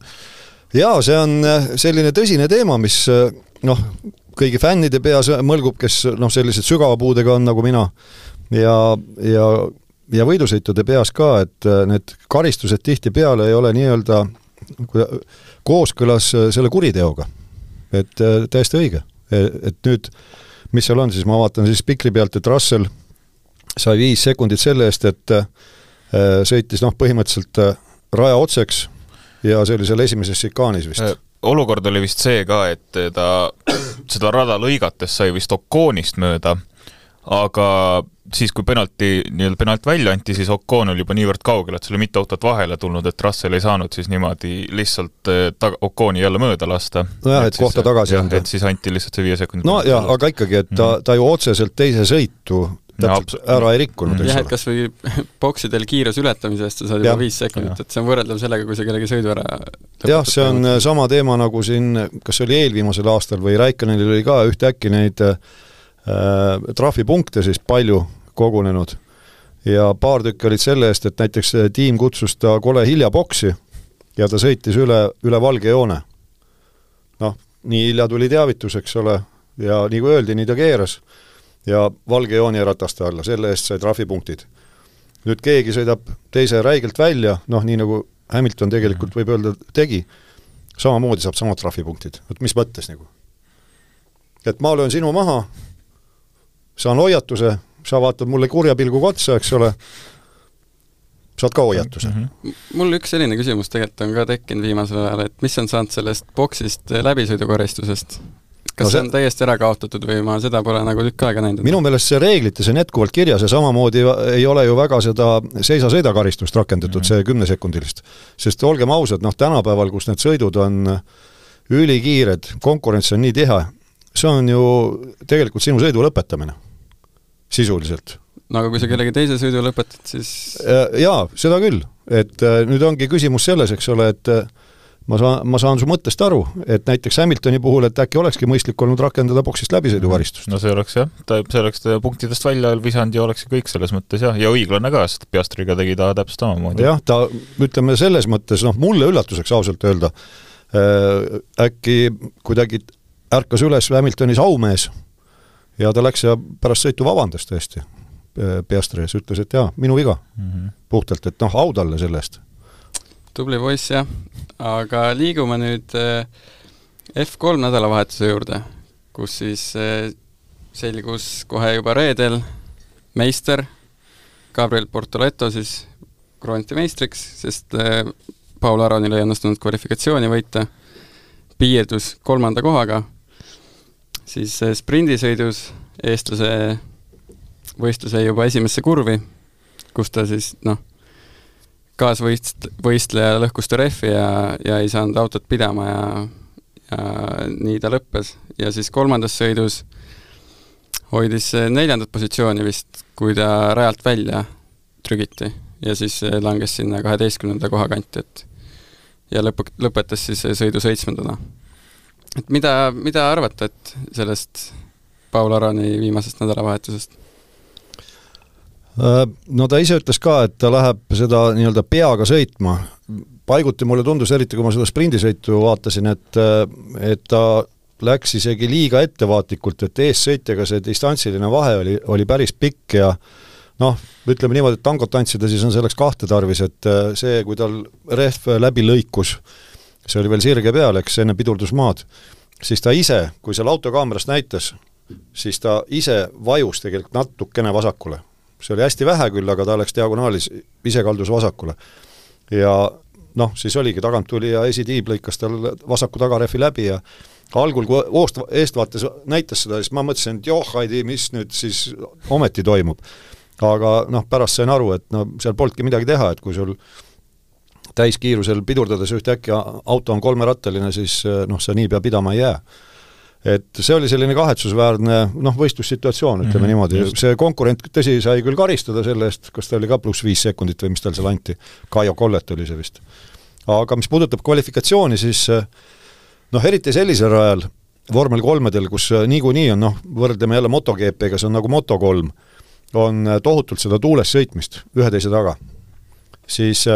jaa, see on selline tõsine teema, mis noh, kõigi fännide peas mõlgub, kes noh, sellised sügava puudega on nagu mina, ja, ja, ja võidusõitude peas ka, et äh, need karistused tihtipeale ei ole nii-öelda kooskõlas äh, selle kuriteoga. et äh, täiesti õige, e, et nüüd, mis seal on siis, ma vaatan siis pikri pealt, et Russell sai viis sekundit selle eest, et sõitis noh, põhimõtteliselt raja otseks ja see oli seal esimeses šikaanis vist olukord oli vist see ka, et ta seda rada lõigates sai vist Okoonist mööda, aga siis, kui penalti, nii-öelda penalt välja anti, siis Ocon oli juba niivõrd kaugel, et seal oli mitu autot vahele tulnud, et Russell ei saanud siis niimoodi lihtsalt taga, Oconi jälle mööda lasta. nojah, et kohta tagasi anda. et siis anti lihtsalt see viie sekundi no jaa, aga ikkagi, et ta, mhm. ta ju otseselt teise sõitu täpselt. No, ära ei rikkunud, eks ole. jah, et kas või boksidel kiiruse ületamise eest sa saad juba viis sekundit, et see on võrreldav sellega, kui sa kellegi sõidu ära jah, see on sama teema nagu siin, kas see oli eelviimasel aastal või Raikkonenil oli ka ühtäkki neid äh, trahvipunkte siis palju kogunenud. Ja paar tükki olid selle eest, et näiteks tiim kutsus ta kole hilja boksi ja ta sõitis üle, üle valge joone. noh, nii hilja tuli teavitus, eks ole, ja nii kui öeldi, nii ta keeras ja valge joon jäi rataste alla, selle eest sai trahvipunktid. nüüd keegi sõidab teise räigelt välja, noh nii nagu Hamilton tegelikult võib öelda, tegi, samamoodi saab samad trahvipunktid, vot mis mõttes nagu? et ma löön sinu maha, saan hoiatuse, sa vaatad mulle kurja pilguga otsa, eks ole, saad ka hoiatuse mm. -hmm. mul üks selline küsimus tegelikult on ka tekkinud viimasel ajal, et mis on saanud sellest boksist läbisõidukaristusest? Kas no see, see on täiesti ära kaotatud või ma seda pole nagu tükk aega näinud? minu meelest see reeglites on jätkuvalt kirjas ja samamoodi ei ole ju väga seda seisa-sõida karistust rakendatud mm, -hmm. see kümnesekundilist. sest olgem ausad, noh tänapäeval, kus need sõidud on ülikiired, konkurents on nii tihe, see on ju tegelikult sinu sõidu lõpetamine sisuliselt. no aga kui sa kellegi teise sõidu lõpetad, siis äh, jaa, seda küll, et äh, nüüd ongi küsimus selles, eks ole, et äh, ma saan, ma saan su mõttest aru, et näiteks Hamiltoni puhul, et äkki olekski mõistlik olnud rakendada boksist läbisõidukaristust. no see oleks jah, ta, see oleks ta punktidest välja visanud ja oleks kõik selles mõttes jah, ja õiglane ka, sest Piastriga tegi ta täpselt samamoodi. jah, ta, ütleme selles mõttes, noh, mulle üllatuseks ausalt öelda äh,, äkki kuidagi ärkas üles Hamiltonis aumees ja ta läks ja pärast sõitu vabandas tõesti äh, Piastri ees, ütles, et jaa, minu viga mm. -hmm. puhtalt, et noh, au talle selle eest tubli poiss, jah. Aga liigume nüüd eh, F3 nädalavahetuse juurde, kus siis eh, selgus kohe juba reedel meister Gabriel Portoleto siis krooniti meistriks, sest eh, Paul Aronil ei õnnestunud kvalifikatsiooni võita, piirdus kolmanda kohaga, siis sprindisõidus eestlase võistlus jäi juba esimesse kurvi, kus ta siis noh, kaasvõist-, võistleja lõhkus ta rehvi ja, ja ei saanud autot pidama ja ja nii ta lõppes. ja siis kolmandas sõidus hoidis neljandat positsiooni vist, kui ta rajalt välja trügiti ja siis langes sinna kaheteistkümnenda koha kanti, et ja lõpu, lõpetas siis sõidu seitsmendana. et mida, mida arvata, et sellest Paul Arani viimasest nädalavahetusest? Äh, no ta ise ütles ka, et ta läheb seda nii-öelda peaga sõitma. paiguti mulle tundus, eriti kui ma seda sprindisõitu vaatasin, et, et ta läks isegi liiga ettevaatlikult, et eessõitjaga see distantsiline vahe oli, oli päris pikk ja noh, ütleme niimoodi, et tangot tantsida siis on selleks kahte tarvis, et see, kui tal rehv läbi lõikus, see oli veel sirge peal, eks, enne pidurdusmaad, siis ta ise, kui seal autokaamerast näitas, siis ta ise vajus tegelikult natukene vasakule see oli hästi vähe küll, aga ta läks diagonaalis, ise kaldus vasakule. ja noh, siis oligi, tagant tuli ja esitiib lõikas tal vasaku tagarehvi läbi ja algul, kui oost, eestvaates näitas seda, siis ma mõtlesin, et joh, Heidi, mis nüüd siis ometi toimub. aga noh, pärast sain aru, et no seal polnudki midagi teha, et kui sul täiskiirusel pidurdades ühtäkki auto on kolmerattaline, siis noh, sa niipea pidama ei jää et see oli selline kahetsusväärne noh, võistlussituatsioon, ütleme mm -hmm, niimoodi, see konkurent, tõsi, sai küll karistada selle eest, kas ta oli ka pluss viis sekundit või mis tal seal anti, Kaio Kollet oli see vist. aga mis puudutab kvalifikatsiooni, siis noh, eriti sellisel rajal, vormel kolmedel, kus niikuinii on noh, võrdleme jälle MotoGP-ga, see on nagu Moto3, on tohutult seda tuules sõitmist ühe-teise taga, siis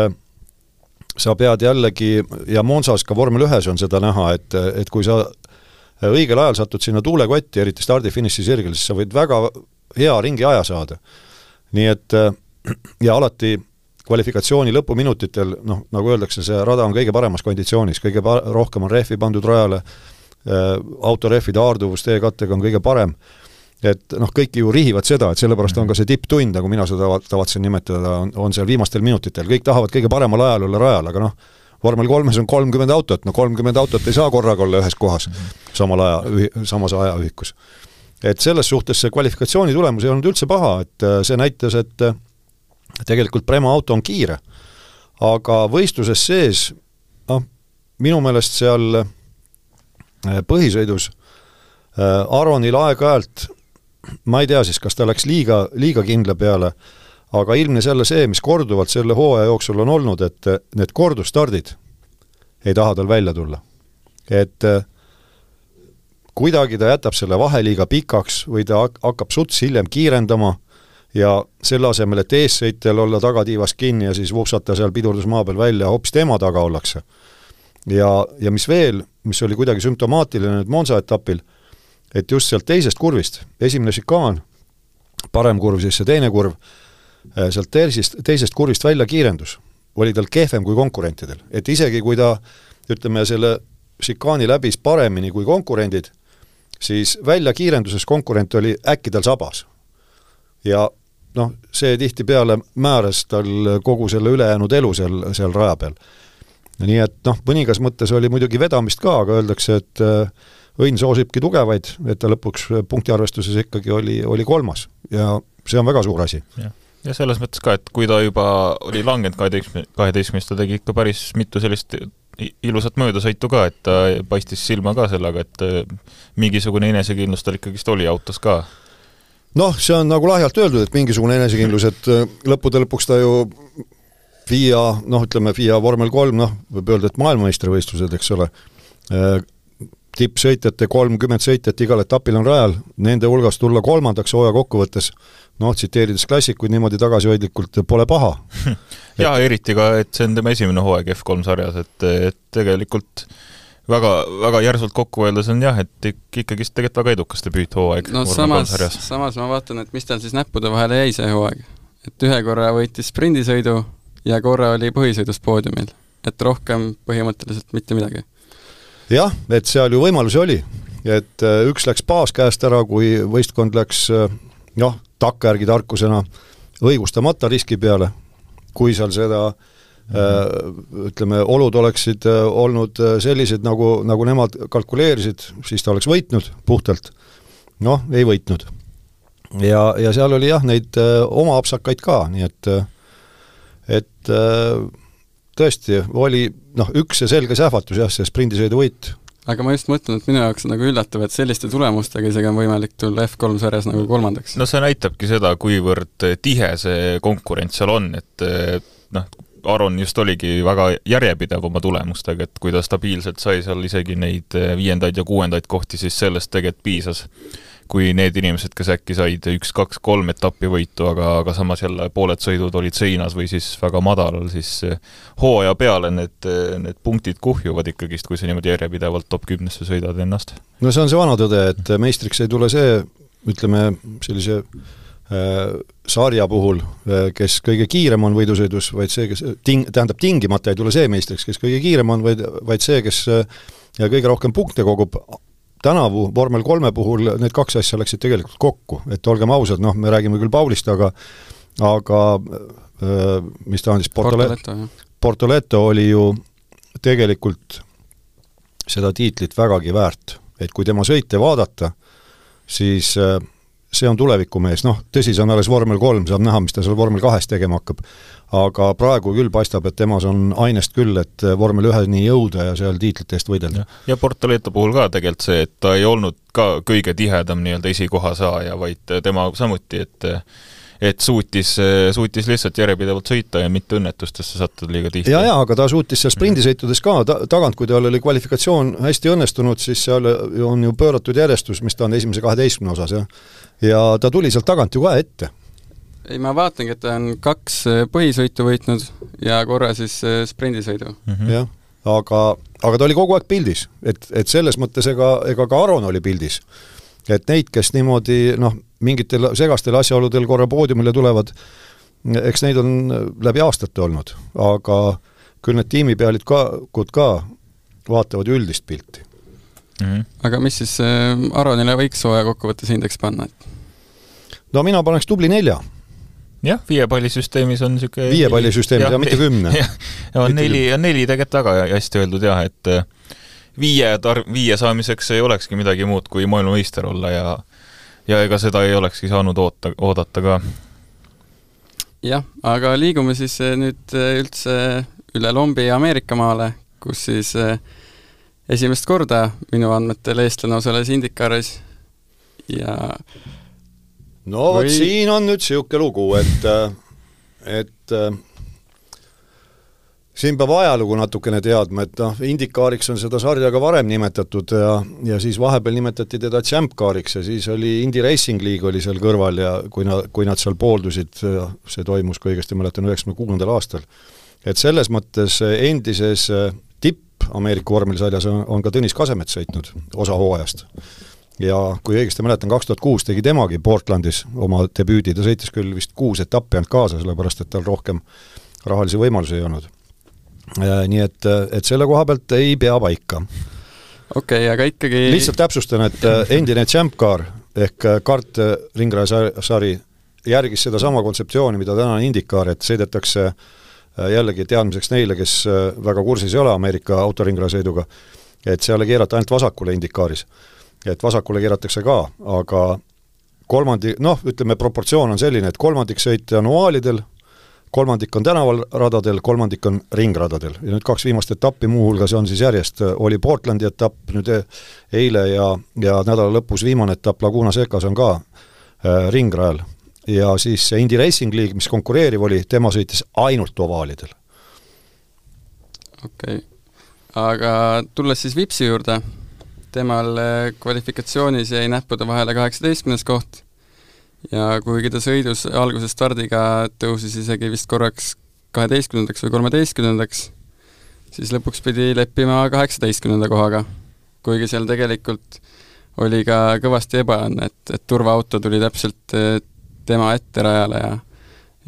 sa pead jällegi, ja Monsas ka vormel ühes on seda näha, et, et kui sa õigel ajal satud sinna tuulekotti, eriti stardi-finiši sirgel, siis sa võid väga hea ringi aja saada. nii et äh, ja alati kvalifikatsiooni lõpuminutitel, noh, nagu öeldakse, see rada on kõige paremas konditsioonis, kõige pa-, rohkem on rehvi pandud rajale, äh, autorehvide haarduvus teekattega on kõige parem, et noh, kõik ju rihivad seda, et sellepärast on ka see tipptund, nagu mina seda tavatsen nimetada, on, on seal viimastel minutitel, kõik tahavad kõige paremal ajal olla rajal, aga noh, vormel kolmes on kolmkümmend autot, no kolmkümmend autot ei saa korraga olla ühes kohas samal aja, samas ajaühikus. et selles suhtes see kvalifikatsiooni tulemus ei olnud üldse paha, et äh, see näitas, et äh, tegelikult Prema auto on kiire. aga võistluses sees, noh, minu meelest seal äh, põhisõidus Aronil aeg-ajalt, ma ei tea siis, kas ta läks liiga, liiga kindla peale, aga ilmnes jälle see, mis korduvalt selle hooaja jooksul on olnud, et need kordusstardid ei taha tal välja tulla. et äh, kuidagi ta jätab selle vahe liiga pikaks või ta hakkab suts hiljem kiirendama ja selle asemel, et eessõitjal olla tagatiivas kinni ja siis vupsata seal pidurdusmaa peal välja, hoopis tema taga ollakse. ja, ja mis veel, mis oli kuidagi sümptomaatiline nüüd Monza etapil, et just sealt teisest kurvist, esimene šikaan, parem kurv, siis see teine kurv, sealt teisest, teisest kurvist välja kiirendus. Oli tal kehvem kui konkurentidel, et isegi kui ta ütleme, selle šikaani läbis paremini kui konkurendid, siis väljakiirenduses konkurent oli äkki tal sabas. ja noh, see tihtipeale määras tal kogu selle ülejäänud elu seal, seal raja peal. nii et noh, mõningas mõttes oli muidugi vedamist ka, aga öeldakse, et äh, õnn soosibki tugevaid, et ta lõpuks punktiarvestuses ikkagi oli, oli kolmas. Ja see on väga suur asi ja selles mõttes ka, et kui ta juba oli langenud kaheteistkümne, kaheteistkümnest, ta tegi ikka päris mitu sellist ilusat möödasõitu ka, et ta paistis silma ka sellega, et äh, mingisugune enesekindlus tal ikkagist oli autos ka. noh, see on nagu lahjalt öeldud, et mingisugune enesekindlus, et äh, lõppude lõpuks ta ju FIA, noh, ütleme FIA vormel kolm, noh, võib öelda, et maailmameistrivõistlused, eks ole, tippsõitjate kolmkümmend sõitjat igal etapil on rajal, nende hulgast tulla kolmandaks hooaja kokkuvõttes, noh, tsiteerides klassikuid niimoodi tagasihoidlikult, pole paha jaa, eriti ka, et see on tema esimene hooaeg F3 sarjas, et, et tegelikult väga, väga järsult kokku öeldes on jah, et ikkagist tegelikult väga edukas debüüthooaeg. no samas, samas ma vaatan, et mis tal siis näppude vahele jäi see hooaeg. et ühe korra võitis sprindisõidu ja korra oli põhisõidus poodiumil. et rohkem põhimõtteliselt mitte midagi jah, et seal ju võimalusi oli, et äh, üks läks baas käest ära, kui võistkond läks äh, noh, takkajärgi tarkusena õigustamata riski peale, kui seal seda äh, ütleme, olud oleksid olnud sellised, nagu, nagu nemad kalkuleerisid, siis ta oleks võitnud puhtalt. noh, ei võitnud. ja, ja seal oli jah, neid oma apsakaid ka, nii et et tõesti, oli noh, üks ja selge sähvatus jah, see sprindisõidu võit. aga ma just mõtlen, et minu jaoks on nagu üllatav, et selliste tulemustega isegi on võimalik tulla F3 sarjas nagu kolmandaks. no see näitabki seda, kuivõrd tihe see konkurents seal on, et noh, Aron just oligi väga järjepidev oma tulemustega, et kui ta stabiilselt sai seal isegi neid viiendaid ja kuuendaid kohti, siis sellest tegelikult piisas kui need inimesed, kes äkki said üks-kaks-kolm etappi võitu, aga, aga samas jälle pooled sõidud olid seinas või siis väga madalal, siis hooaja peale need, need punktid kuhjuvad ikkagist, kui sa niimoodi järjepidevalt top kümnesse sõidad ennast. no see on see vana tõde, et meistriks ei tule see, ütleme, sellise äh, sarja puhul, kes kõige kiirem on võidusõidus, vaid see, kes ting-, tähendab, tingimata ei tule see meistriks, kes kõige kiirem on, vaid, vaid see, kes kõige rohkem punkte kogub, tänavu vormel kolme puhul need kaks asja läksid tegelikult kokku, et olgem ausad, noh, me räägime küll Paulist, aga aga mis ta on siis, Portoleto, Portoleto oli ju tegelikult seda tiitlit vägagi väärt, et kui tema sõite vaadata, siis see on tulevikumees, noh, tõsi, see on alles vormel kolm, saab näha, mis ta seal vormel kahes tegema hakkab aga praegu küll paistab, et temas on ainest küll, et vormel üheni jõuda ja seal tiitlite eest võidelda. ja Portoleto puhul ka tegelikult see, et ta ei olnud ka kõige tihedam nii-öelda esikoha saaja, vaid tema samuti, et et suutis, suutis lihtsalt järjepidevalt sõita ja mitte õnnetustesse sattuda liiga tihti. jaa, jaa, aga ta suutis seal sprindisõitudes ka ta-, tagant, kui tal oli kvalifikatsioon hästi õnnestunud, siis seal on ju pööratud järjestus, mis ta on esimese kaheteistkümne osas, jah. ja ta tuli sealt tagant ju ka ette ei, ma vaatangi, et ta on kaks äh, põhisõitu võitnud ja korra siis äh, sprindisõidu mm. -hmm. jah, aga, aga ta oli kogu aeg pildis, et, et selles mõttes ega, ega ka Aron oli pildis. et neid, kes niimoodi noh, mingitel segastel asjaoludel korra poodiumile tulevad, eks neid on läbi aastate olnud, aga küll need tiimipealikud ka vaatavad üldist pilti mm. -hmm. aga mis siis äh, Aronile võiks hooaja kokkuvõttes hindeks panna, et? no mina paneks tubli nelja jah, viiepallisüsteemis on niisugune viiepallisüsteemis, aga mitte kümne. on neli, on neli tegelikult väga hästi öeldud jah, et äh, viie tar-, viie saamiseks ei olekski midagi muud kui maailmameister olla ja ja ega seda ei olekski saanud oota, oodata ka. jah, aga liigume siis äh, nüüd äh, üldse üle lombi Ameerika maale, kus siis esimest korda minu andmetel eestlane osales Indikaris ja no vot või... siin on nüüd niisugune lugu, et, et siin peab ajalugu natukene teadma, et noh, Indikaariks on seda sarja ka varem nimetatud ja, ja siis vahepeal nimetati teda Champkaariks ja siis oli Indy Racing League oli seal kõrval ja kui nad, kui nad seal pooldusid, see toimus, kui õigesti mäletan, üheksakümne kuuendal aastal. et selles mõttes endises tipp Ameerika vormelisarjas on, on ka Tõnis Kasemets sõitnud osa hooajast ja kui õigesti mäletan, kaks tuhat kuus tegi temagi Portlandis oma debüüdi, ta sõitis küll vist kuus etappi ainult kaasa, sellepärast et tal rohkem rahalisi võimalusi ei olnud. Äh, nii et, et selle koha pealt ei pea paika. okei okay,, aga ikkagi lihtsalt täpsustan, et äh, endine Champ Car ehk äh, kart ringrajasari järgis sedasama kontseptsiooni, mida täna on IndyCar, et sõidetakse jällegi teadmiseks neile, kes väga kursis ei ole Ameerika autoringrajasõiduga, et seal ei keerata ainult vasakule IndyCaris et vasakule keeratakse ka, aga kolmandi-, noh, ütleme proportsioon on selline, et kolmandik sõite on ovaalidel, kolmandik on tänavaradadel, kolmandik on ringradadel ja nüüd kaks viimast etappi muuhulgas on siis järjest, oli Portlandi etapp nüüd eile ja, ja nädala lõpus viimane etapp Laguna Secas on ka äh, ringrajal. ja siis see Indy Racing League, mis konkureeriv oli, tema sõitis ainult ovaalidel. okei okay., aga tulles siis Vipsi juurde, temal äh, kvalifikatsioonis jäi näppude vahele kaheksateistkümnes koht ja kuigi ta sõidus alguse stardiga tõusis isegi vist korraks kaheteistkümnendaks või kolmeteistkümnendaks, siis lõpuks pidi leppima kaheksateistkümnenda kohaga. kuigi seal tegelikult oli ka kõvasti ebaõnne, et, et turvaauto tuli täpselt eh, tema ette rajale ja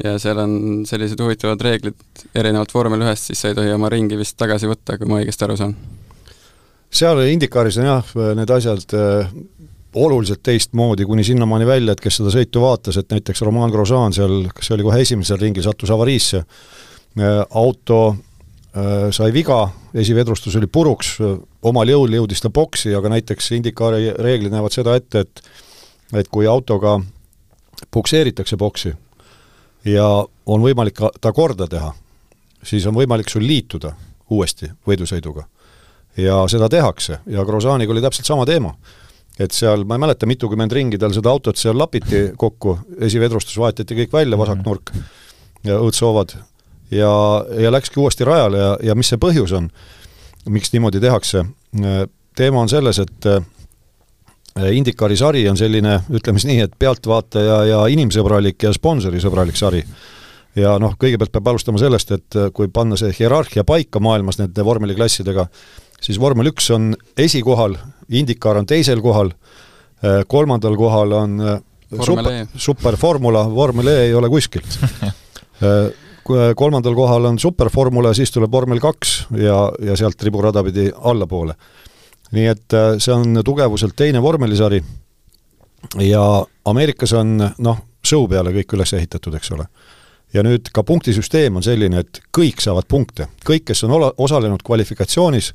ja seal on sellised huvitavad reeglid, erinevalt vormel ühest, siis sa ei tohi oma ringi vist tagasi võtta, kui ma õigesti aru saan. Seal Indikaaris on jah, need asjad äh, oluliselt teistmoodi, kuni sinnamaani välja, et kes seda sõitu vaatas, et näiteks Roman Grosjean seal, kas see oli kohe esimesel ringil, sattus avariisse, äh, auto äh, sai viga, esivedrustus oli puruks, omal jõul jõudis ta boksi, aga näiteks Indikaari reeglid näevad seda ette, et et kui autoga pukseeritakse boksi ja on võimalik ta korda teha, siis on võimalik sul liituda uuesti võidusõiduga. Ja seda tehakse. Ja Grosjeaniga oli täpselt sama teema. Et seal, ma ei mäleta, mitukümmend ringi tal seda autot seal lapiti kokku, esivedrustus vahetati kõik välja, vasaknurk ja õõtsoovad, ja, ja läkski uuesti rajale ja, ja mis see põhjus on, miks niimoodi tehakse, teema on selles, et äh, Indikaari sari on selline, ütleme siis nii, et pealtvaataja ja inimsõbralik ja sponsorisõbralik sari. ja noh, kõigepealt peab alustama sellest, et äh, kui panna see hierarhia paika maailmas nende vormeliklassidega, siis vormel üks on esikohal, Indikaar on teisel kohal, äh, kolmandal kohal on äh, super, superformula, vormel E ei ole kuskil äh, kolmandal kohal on superformula, siis tuleb vormel kaks ja, ja sealt riburada pidi allapoole. nii et see on tugevuselt teine vormelisari ja Ameerikas on noh, show peale kõik üles ehitatud, eks ole. ja nüüd ka punktisüsteem on selline, et kõik saavad punkte, kõik, kes on ola-, osalenud kvalifikatsioonis,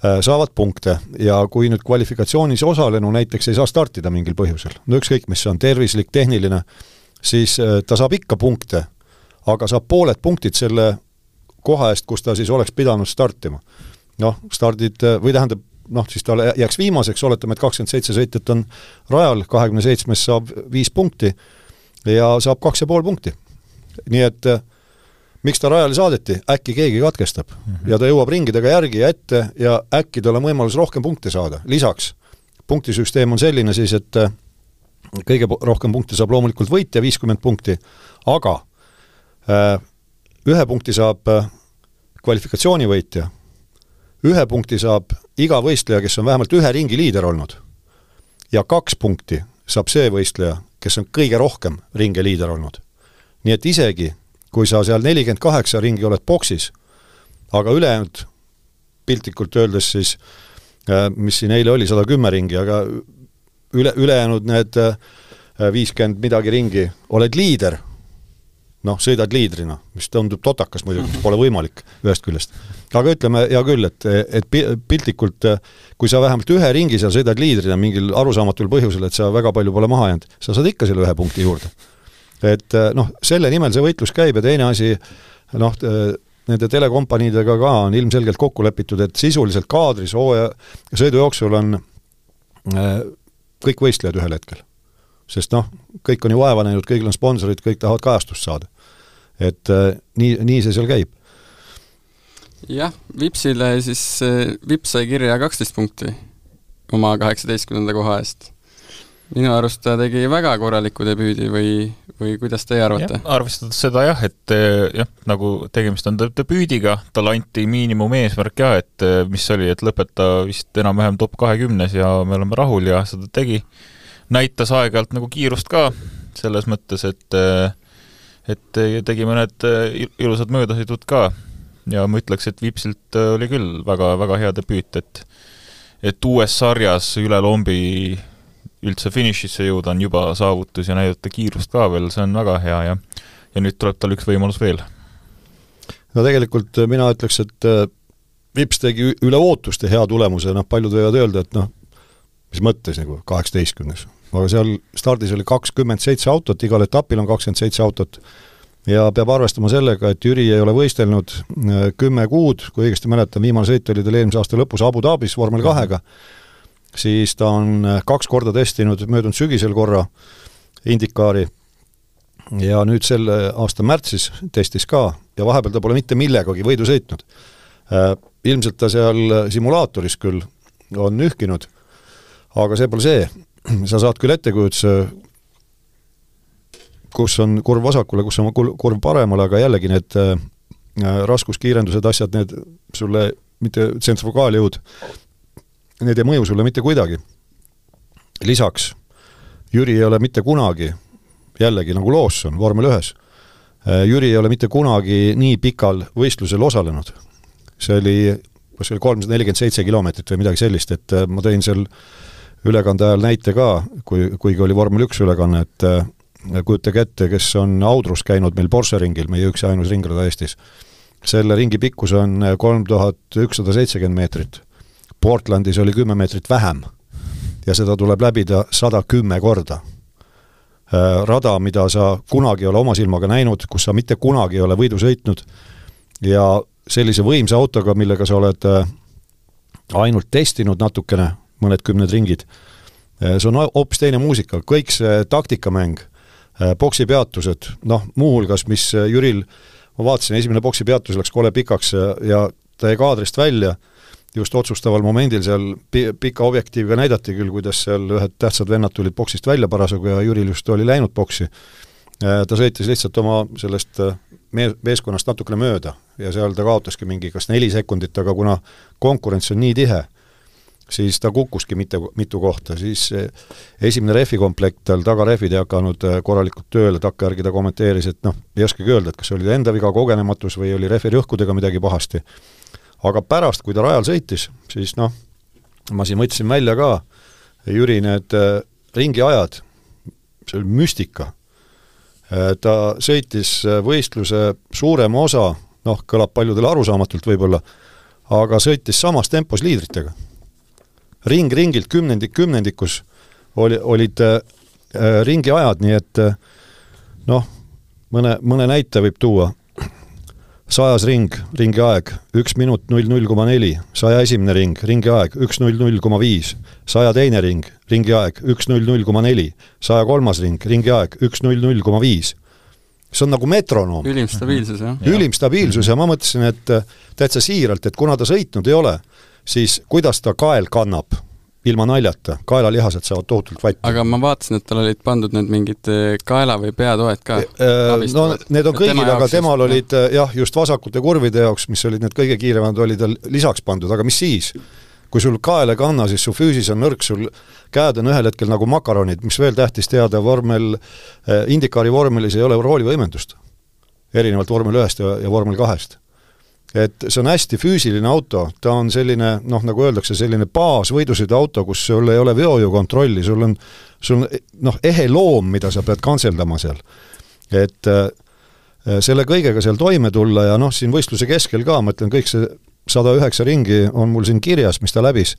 saavad punkte ja kui nüüd kvalifikatsioonis osalenu näiteks ei saa startida mingil põhjusel, no ükskõik, mis see on, tervislik, tehniline, siis äh, ta saab ikka punkte, aga saab pooled punktid selle koha eest, kus ta siis oleks pidanud startima. noh, stardid, äh, või tähendab, noh, siis ta jääks viimaseks, oletame, et kakskümmend seitse sõitjat on rajal, kahekümne seitsmes saab viis punkti ja saab kaks ja pool punkti. nii et äh, miks ta rajale saadeti, äkki keegi katkestab mm -hmm. ja ta jõuab ringidega järgi ja ette ja äkki tal on võimalus rohkem punkte saada, lisaks punktisüsteem on selline siis, et äh, kõige rohkem punkte saab loomulikult võitja, viiskümmend punkti, aga äh, ühe punkti saab äh, kvalifikatsiooni võitja, ühe punkti saab iga võistleja, kes on vähemalt ühe ringi liider olnud, ja kaks punkti saab see võistleja, kes on kõige rohkem ringe liider olnud. nii et isegi, kui sa seal nelikümmend kaheksa ringi oled boksis, aga ülejäänud piltlikult öeldes siis, äh, mis siin eile oli, sada kümme ringi, aga üle, ülejäänud need äh, viiskümmend midagi ringi, oled liider, noh, sõidad liidrina, mis tundub totakas muidugi, mis pole võimalik ühest küljest. aga ütleme, hea küll, et, et piltlikult, kui sa vähemalt ühe ringi seal sõidad liidrina mingil arusaamatul põhjusel, et sa väga palju pole maha jäänud, sa saad ikka selle ühe punkti juurde et eh, noh, selle nimel see võitlus käib ja teine asi, noh, eh, nende telekompaniidega ka on ilmselgelt kokku lepitud, et sisuliselt kaadris hooaja sõidu jooksul on eh, kõik võistlejad ühel hetkel. sest noh, kõik on ju vaeva näinud, kõigil on sponsorid, kõik tahavad kajastust saada. et nii, nii see seal käib. jah, Vipsile siis, Vips sai kirja kaksteist punkti oma kaheksateistkümnenda koha eest minu arust ta tegi väga korraliku debüüdi või, või kuidas teie arvate? arvestades seda jah, et eh, jah, nagu tegemist on debüüdiga, talle anti miinimumeesmärk jah, et eh, mis oli, et lõpeta vist enam-vähem top kahekümnes ja me oleme rahul ja seda tegi. näitas aeg-ajalt nagu kiirust ka, selles mõttes, et eh, et tegi mõned ilusad möödasõidud ka ja ma ütleks, et Vipsilt oli küll väga, väga hea debüüt, et et uues sarjas üle lombi üldse finišisse jõuda on juba saavutus ja näidata kiirust ka veel, see on väga hea ja ja nüüd tuleb tal üks võimalus veel. no tegelikult äh, mina ütleks, et äh, Vips tegi üle ootuste hea tulemuse, noh paljud võivad öelda, et noh, mis mõttes nagu kaheksateistkümnes, aga seal stardis oli kakskümmend seitse autot, igal etapil on kakskümmend seitse autot. Ja peab arvestama sellega, et Jüri ei ole võistelnud äh, kümme kuud, kui õigesti mäletan, viimane sõit oli tal eelmise aasta lõpus Abu Dhabis vormel kahega. mm, -hmm siis ta on äh, kaks korda testinud möödunud sügisel korra Indikaari ja nüüd selle aasta märtsis testis ka ja vahepeal ta pole mitte millegagi võidu sõitnud. Äh, ilmselt ta seal simulaatoris küll on nühkinud, aga see pole see, sa saad küll ettekujutuse, kus on kurv vasakule, kus on kurv paremale, aga jällegi need äh, raskuskiirendused, asjad, need sulle mitte tsentrifugaaljõud, need ei mõju sulle mitte kuidagi. lisaks Jüri ei ole mitte kunagi jällegi nagu Lawson vormel ühes. Äh, Jüri ei ole mitte kunagi nii pikal võistlusel osalenud. see oli, kas see oli kolmsada nelikümmend seitse kilomeetrit või midagi sellist, et äh, ma tõin seal ülekande ajal näite ka, kui, kuigi oli vormel üks ülekanne, et äh, kujutage ette, kes on Audrus käinud meil Porsche ringil, meie üks ja ainus ringrada Eestis. selle ringi pikkus on kolm tuhat ükssada seitsekümmend meetrit. Portlandis oli kümme meetrit vähem ja seda tuleb läbida sada kümme korda. Äh, rada, mida sa kunagi ei ole oma silmaga näinud, kus sa mitte kunagi ei ole võidu sõitnud ja sellise võimsa autoga, millega sa oled äh, ainult testinud natukene, mõned kümned ringid, äh, see on hoopis teine muusika, kõik see taktikamäng, poksipeatused, noh, muuhulgas, mis Jüril, ma vaatasin, esimene poksipeatus läks kole pikaks ja, ta jäi kaadrist välja just otsustaval momendil seal pi-, pika objektiiviga näidati küll, kuidas seal ühed tähtsad vennad tulid boksist välja parasjagu ja Jüril just oli läinud boksi. Äh, ta sõitis lihtsalt oma sellest äh, mee-, meeskonnast natukene mööda ja seal ta kaotaski mingi kas neli sekundit, aga kuna konkurents on nii tihe, siis ta kukkuski mitu, mitu kohta, siis äh, esimene rehvikomplekt tal tagarehvid ei hakanud korralikult tööle, takkajärgi ta kommenteeris, et noh, ei oskagi öelda, et kas oli enda viga, kogenematus või oli rehvi rõhkudega midagi pahasti aga pärast, kui ta rajal sõitis, siis noh, ma siin võtsin välja ka Jüri need äh, ringiajad, see oli müstika äh,. ta sõitis äh, võistluse suurema osa, noh, kõlab paljudele arusaamatult võib-olla, aga sõitis samas tempos liidritega. ring ringilt kümnendik kümnendikus oli, olid äh, ringiajad, nii et noh, mõne, mõne näite võib tuua sajas ring, ringi aeg üks minut null null koma neli, saja esimene ring, ringi aeg üks null null koma viis, saja teine ring, ringi aeg üks null null koma neli, saja kolmas ring, ringi aeg üks null null koma viis. see on nagu metronoom. ülim stabiilsus, jah. ülim stabiilsus ja ma mõtlesin, et täitsa siiralt, et kuna ta sõitnud ei ole, siis kuidas ta kael kannab ilma naljata, kaelalihased saavad tohutult vatti. aga ma vaatasin, et tal olid pandud need mingid eh, kaela- või peatoed ka. Eh, no need on kõigil, aga temal just, olid jah, just vasakute kurvide jaoks, mis olid need kõige kiiremad, oli tal lisaks pandud, aga mis siis? kui sul kael ei kanna, siis su füüsis on nõrk, sul käed on ühel hetkel nagu makaronid, mis veel tähtis teada, vormel, Indikaari vormelis ei ole roolivõimendust. erinevalt vormel ühest ja, ja vormel kahest et see on hästi füüsiline auto, ta on selline noh, nagu öeldakse, selline baasvõidusõiduauto, kus sul ei ole veojukontrolli, sul on, sul on noh, ehe loom, mida sa pead kantseldama seal. et äh, selle kõigega seal toime tulla ja noh, siin võistluse keskel ka, ma ütlen, kõik see sada üheksa ringi on mul siin kirjas, mis ta läbis,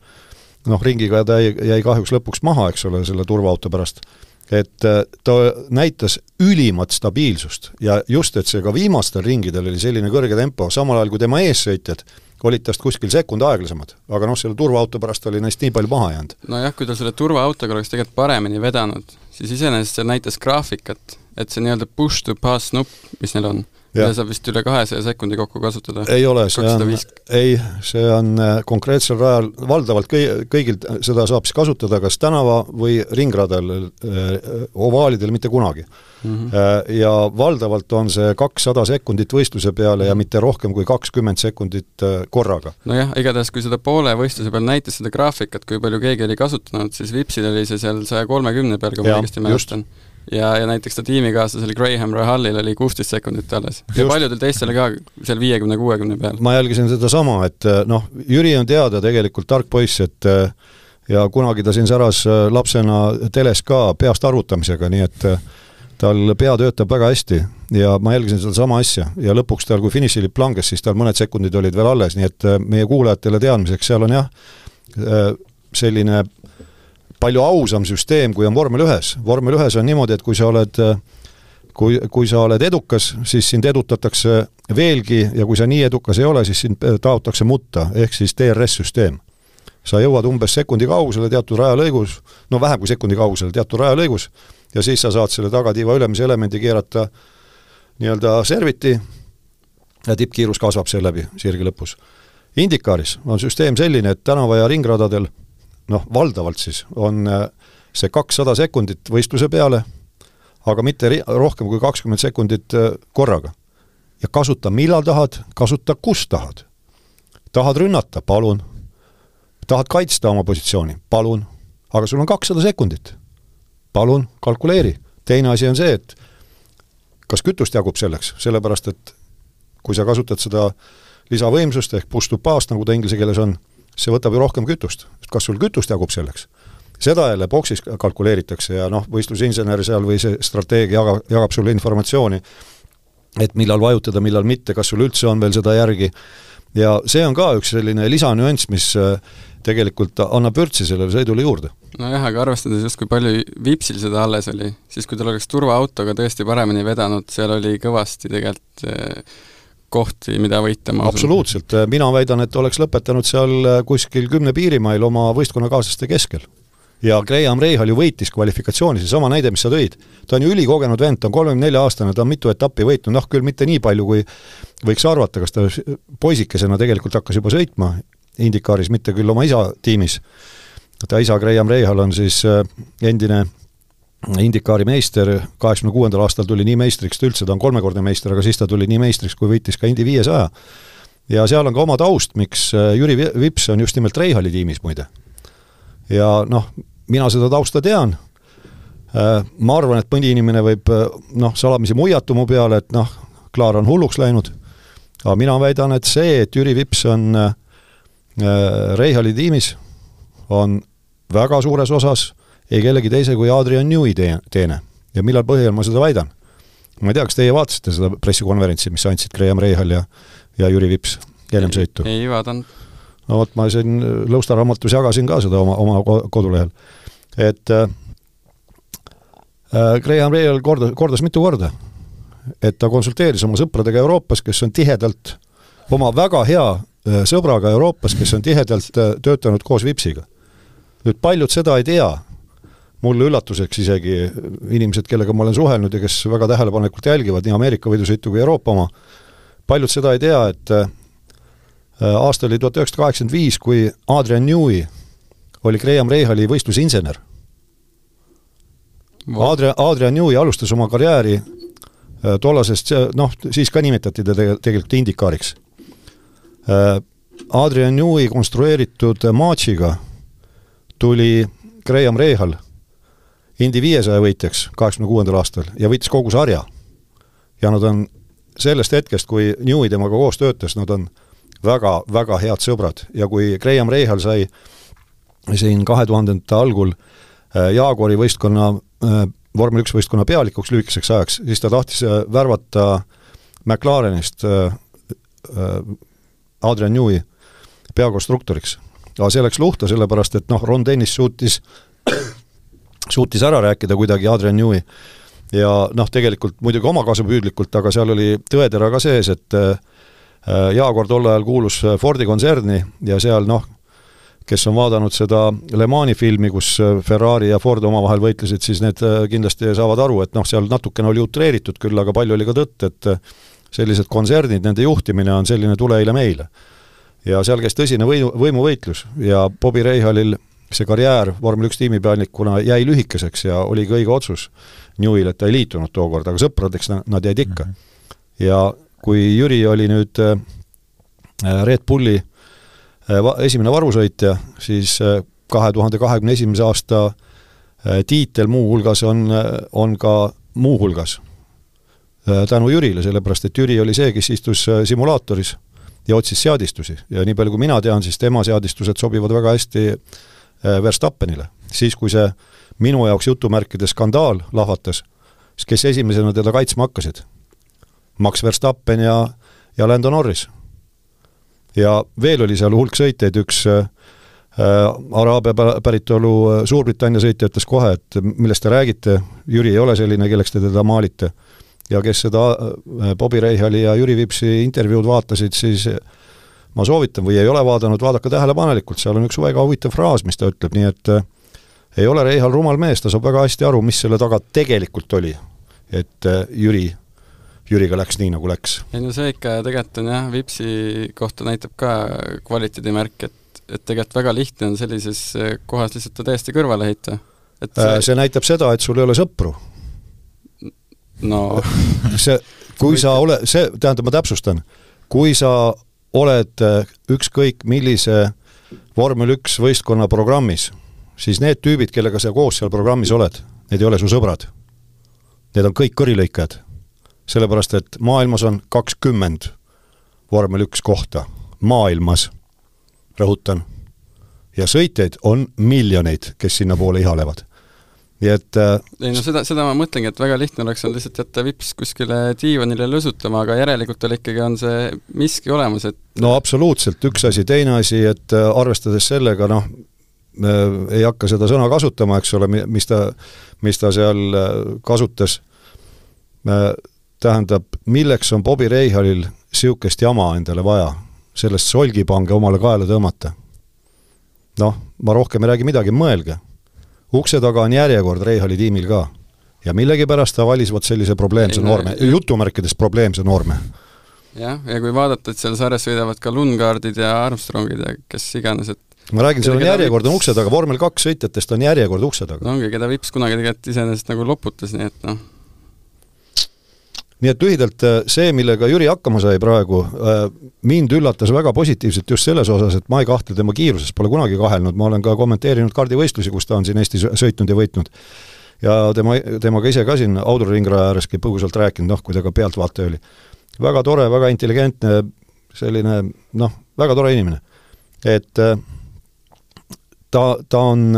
noh, ringiga ta jäi, jäi kahjuks lõpuks maha, eks ole, selle turvaauto pärast et äh, ta näitas ülimat stabiilsust ja just, et see ka viimastel ringidel oli selline kõrge tempo, samal ajal kui tema eessõitjad olid tast kuskil sekund aeglasemad. aga noh, selle turvaauto pärast oli neist nii palju maha jäänud. nojah, kui ta selle turvaautoga oleks tegelikult paremini vedanud, siis iseenesest see näitas graafikat, et see nii-öelda push to pass nupp, mis neil on mida saab vist üle kahesaja sekundi kokku kasutada? ei ole, see on, ei, see on äh, konkreetsel rajal, valdavalt kõi-, kõigil seda saab siis kasutada kas tänava- või ringradel, äh, ovaalidel mitte kunagi mm. -hmm. Ja valdavalt on see kakssada sekundit võistluse peale ja mitte rohkem kui kakskümmend sekundit korraga. nojah, igatahes kui seda poole võistluse peal näitas seda graafikat, kui palju keegi oli kasutanud, siis Vipsil oli see seal saja kolmekümne peal, kui ma õigesti mäletan ja, ja näiteks ta tiimikaaslasel Graham Rahallil oli kuusteist sekundit alles. ja paljudel teistel ka seal viiekümne, kuuekümne peal. ma jälgisin sedasama, et eh, noh, Jüri on teada tegelikult tark poiss, et eh, ja kunagi ta siin säras eh, lapsena teles ka peast arvutamisega, nii et tal pea töötab väga hästi ja ma jälgisin sedasama asja ja lõpuks tal, kui finišilipp langes, siis tal mõned sekundid olid veel alles, nii et meie kuulajatele teadmiseks, seal on jah, selline palju ausam süsteem, kui on vormel ühes. vormel ühes on niimoodi, et kui sa oled kui, kui sa oled edukas, siis sind edutatakse veelgi ja kui sa nii edukas ei ole, siis sind taotakse mutta, ehk siis DRS-süsteem. sa jõuad umbes sekundi kaugusele teatud rajalõigus, no vähem kui sekundi kaugusele teatud rajalõigus, ja siis sa saad selle tagatiiva ülemise elemendi keerata nii-öelda serviti ja tippkiirus kasvab seeläbi sirge lõpus. Indikaaris on süsteem selline, et tänava- ja ringradadel noh, valdavalt siis on äh, see kakssada sekundit võistluse peale, aga mitte rohkem kui kakskümmend sekundit äh, korraga. ja kasuta millal tahad, kasuta kus tahad. tahad rünnata, palun. tahad kaitsta oma positsiooni, palun. aga sul on kakssada sekundit. palun, kalkuleeri. teine asi on see, et kas kütust jagub selleks, sellepärast et kui sa kasutad seda lisavõimsust ehk push to pass, nagu ta inglise keeles on, see võtab ju rohkem kütust. kas sul kütust jagub selleks? seda jälle boksis kalkuleeritakse ja noh, võistlusinsener seal või see strateegia jaga, jagab sulle informatsiooni, et millal vajutada, millal mitte, kas sul üldse on veel seda järgi, ja see on ka üks selline lisanüanss, mis äh, tegelikult annab vürtsi sellele sõidule juurde. nojah, aga arvestades just, kui palju Vipsil seda alles oli, siis kui tal oleks turvaautoga tõesti paremini vedanud, seal oli kõvasti tegelikult äh, kohti, mida võita, ma absoluutselt, mina väidan, et oleks lõpetanud seal kuskil kümne piirimail oma võistkonnakaaslaste keskel. ja Graham Rahal ju võitis kvalifikatsioonis, seesama näide, mis sa tõid, ta on ju ülikogenud vend, ta on kolmekümne nelja aastane, ta on mitu etappi võitnud, noh küll mitte nii palju, kui võiks arvata, kas ta poisikesena tegelikult hakkas juba sõitma Indikaaris, mitte küll oma isa tiimis, ta isa, Graham Rahal on siis äh, endine Indikaari meister, kaheksakümne kuuendal aastal tuli nii meistriks, ta üldse, ta on kolmekordne meister, aga siis ta tuli nii meistriks, kui võitis ka Indi viiesaja. ja seal on ka oma taust, miks äh, Jüri Vips on just nimelt Reihali tiimis muide. ja noh, mina seda tausta tean, äh, ma arvan, et mõni inimene võib äh, noh, salamisi muiata mu peale, et noh, Klaar on hulluks läinud, aga mina väidan, et see, et Jüri Vips on Reihali tiimis, on väga suures osas ei kellegi teise kui Adrian Newey tee-, teene. ja millal põhjal ma seda väidan? ma ei tea, kas teie vaatasite seda pressikonverentsi, mis andsid Graham Reihal ja ja Jüri Vips ennem sõitu? ei vaadanud. no vot, ma siin Lõusta raamatus jagasin ka seda oma, oma kodulehel. et äh, äh, Graham Reihal kordas, kordas mitu korda, et ta konsulteeris oma sõpradega Euroopas, kes on tihedalt, oma väga hea äh, sõbraga Euroopas, kes on tihedalt äh, töötanud koos Vipsiga. nüüd paljud seda ei tea mulle üllatuseks isegi inimesed, kellega ma olen suhelnud ja kes väga tähelepanelikult jälgivad nii Ameerika võidusõitu kui Euroopa oma, paljud seda ei tea, et äh, aasta oli tuhat üheksasada kaheksakümmend viis, kui Adrian Newey oli Graham Rahali võistlusinsener. Adrian, Adrian Newey alustas oma karjääri äh, tollasest, noh, siis ka nimetati ta tegelikult Indikaariks. Äh, Adrian Newey konstrueeritud Machiga tuli Graham Rahal Indy viiesaja võitjaks kaheksakümne kuuendal aastal ja võitis kogu sarja. ja nad on sellest hetkest, kui Newey temaga koos töötas, nad on väga, väga head sõbrad ja kui Graham Rahal sai siin kahe tuhandendate algul äh, Jaagori võistkonna, äh, vormel üks võistkonna pealikuks lühikeseks ajaks, siis ta tahtis äh, värvata McLarenist Adrian Newey peakonstruktoriks. aga see läks luhta, sellepärast et noh, Ron Dennis suutis suutis ära rääkida kuidagi Adrian Newey ja noh, tegelikult muidugi omakasupüüdlikult, aga seal oli tõetera ka sees, et äh, Jaagor tol ajal kuulus Fordi kontserni ja seal noh, kes on vaadanud seda Le Mani filmi, kus Ferrari ja Ford omavahel võitlesid, siis need äh, kindlasti saavad aru, et noh, seal natukene oli utreeritud küll, aga palju oli ka tõtt, et äh, sellised kontsernid, nende juhtimine on selline tule eile meile. ja seal käis tõsine võimu, võimuvõitlus ja Bobby Reihalil see karjäär vormel üks tiimipealikuna jäi lühikeseks ja oligi õige otsus Newil, et ta ei liitunud tookord, aga sõpradeks nad jäid ikka mm. -hmm. ja kui Jüri oli nüüd äh, Red Bulli äh, esimene varusõitja, siis äh, kahe tuhande kahekümne esimese aasta tiitel muuhulgas on, on ka muuhulgas tänu Jürile, sellepärast et Jüri oli see, kes istus simulaatoris ja otsis seadistusi ja nii palju, kui mina tean, siis tema seadistused sobivad väga hästi Äh, Verstappenile. siis, kui see minu jaoks jutumärkide skandaal lahvatas, siis kes esimesena teda kaitsma hakkasid? Max Verstappen ja, ja Lando Norris. ja veel oli seal hulk sõitjaid, üks äh, Araabia päritolu äh, Suurbritannia sõitja ütles kohe, et millest te räägite, Jüri ei ole selline, kelleks te teda maalite. ja kes seda äh, Bobby Reihali ja Jüri Vipsi intervjuud vaatasid, siis äh, ma soovitan või ei ole vaadanud, vaadake tähelepanelikult, seal on üks väga huvitav fraas, mis ta ütleb, nii et ei ole Reihal rumal mees, ta saab väga hästi aru, mis selle taga tegelikult oli. et äh, Jüri, Jüriga läks nii, nagu läks. ei no see ikka tegelikult on jah, Vipsi kohta näitab ka kvaliteedimärk, et, et tegelikult väga lihtne on sellises äh, kohas lihtsalt ta täiesti kõrvale heita. et see... see näitab seda, et sul ei ole sõpru. no see, kui sa ole-, see, tähendab, ma täpsustan, kui sa oled ükskõik millise vormel üks võistkonna programmis siis need tüübid, kellega sa koos seal programmis oled, need ei ole su sõbrad. Need on kõik kõrilõikajad. sellepärast, et maailmas on kakskümmend vormel üks kohta, maailmas, rõhutan. ja sõitjaid on miljoneid, kes sinnapoole ihalevad nii et äh, ei no seda, seda ma mõtlengi, et väga lihtne oleks olnud lihtsalt jätta vips kuskile diivanile lõsutama, aga järelikult tal ikkagi on see miski olemas, et no absoluutselt, üks asi, teine asi, et äh, arvestades sellega, noh, ei hakka seda sõna kasutama, eks ole, mis ta, mis ta seal äh, kasutas, tähendab, milleks on Bobby Reihalil niisugust jama endale vaja, sellest solgipange omale kaela tõmmata? noh, ma rohkem ei räägi midagi, mõelge. Ukse taga on järjekord Reihali tiimil ka. ja millegipärast ta valis vot sellise probleemse noorme, jutumärkides probleemse noorme jah, ja kui vaadata, et seal sarjas sõidavad ka Lundgaardid ja Armstrongid ja kes iganes, et ma räägin, seal on järjekord on ukse taga, vormel kaks sõitjatest on järjekord ukse taga. no ongi, keda Vips kunagi tegelikult iseenesest nagu loputas, nii et noh. Nii et lühidalt äh, see, millega Jüri hakkama sai praegu, äh, mind üllatas väga positiivselt just selles osas, et ma ei kahtle tema kiiruses, pole kunagi kahelnud, ma olen ka kommenteerinud kaardivõistlusi, kus ta on siin Eestis sõitnud ja võitnud. ja tema, temaga ise ka siin Audru ringraja ääreski põgusalt rääkinud, noh, kui ta ka pealtvaataja oli. väga tore, väga intelligentne, selline noh, väga tore inimene. et äh, ta, ta on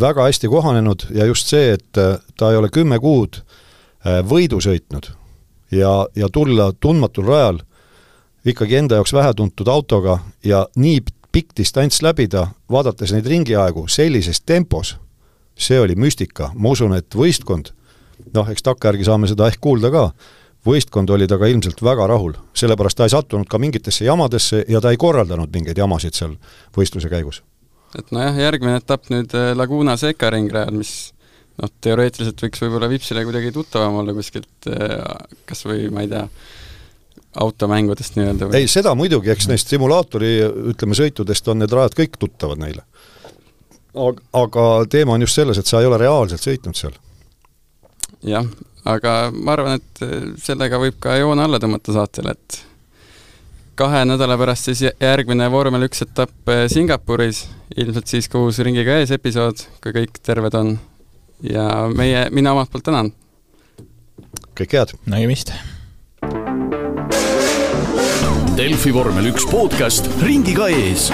väga hästi kohanenud ja just see, et ta ei ole kümme kuud võidu sõitnud ja, ja tulla tundmatul rajal ikkagi enda jaoks vähetuntud autoga ja nii pikk distants läbida, vaadates neid ringiaegu sellises tempos, see oli müstika, ma usun, et võistkond, noh, eks takkajärgi saame seda ehk kuulda ka, võistkond oli temaga ilmselt väga rahul, sellepärast ta ei sattunud ka mingitesse jamadesse ja ta ei korraldanud mingeid jamasid seal võistluse käigus. Et nojah, järgmine etapp nüüd äh, Laguna Seca ringrajal, mis noh, teoreetiliselt võiks võib-olla Vipsile kuidagi tuttavam olla kuskilt äh, kas või ma ei tea, automängudest nii-öelda või? ei, seda muidugi, eks neist simulaatori ütleme, sõitudest on need rajad kõik tuttavad neile. aga, aga teema on just selles, et sa ei ole reaalselt sõitnud seal. jah, aga ma arvan, et äh, sellega võib ka joone alla tõmmata saatele, et kahe nädala pärast siis järgmine vormel üks etapp eh, Singapuris, ilmselt siis ka uus Ringiga ees episood, kui kõik terved on. Ja meie, mina omalt poolt tänan. kõike head! nägemist! Delfi vormel üks podcast Ringiga ees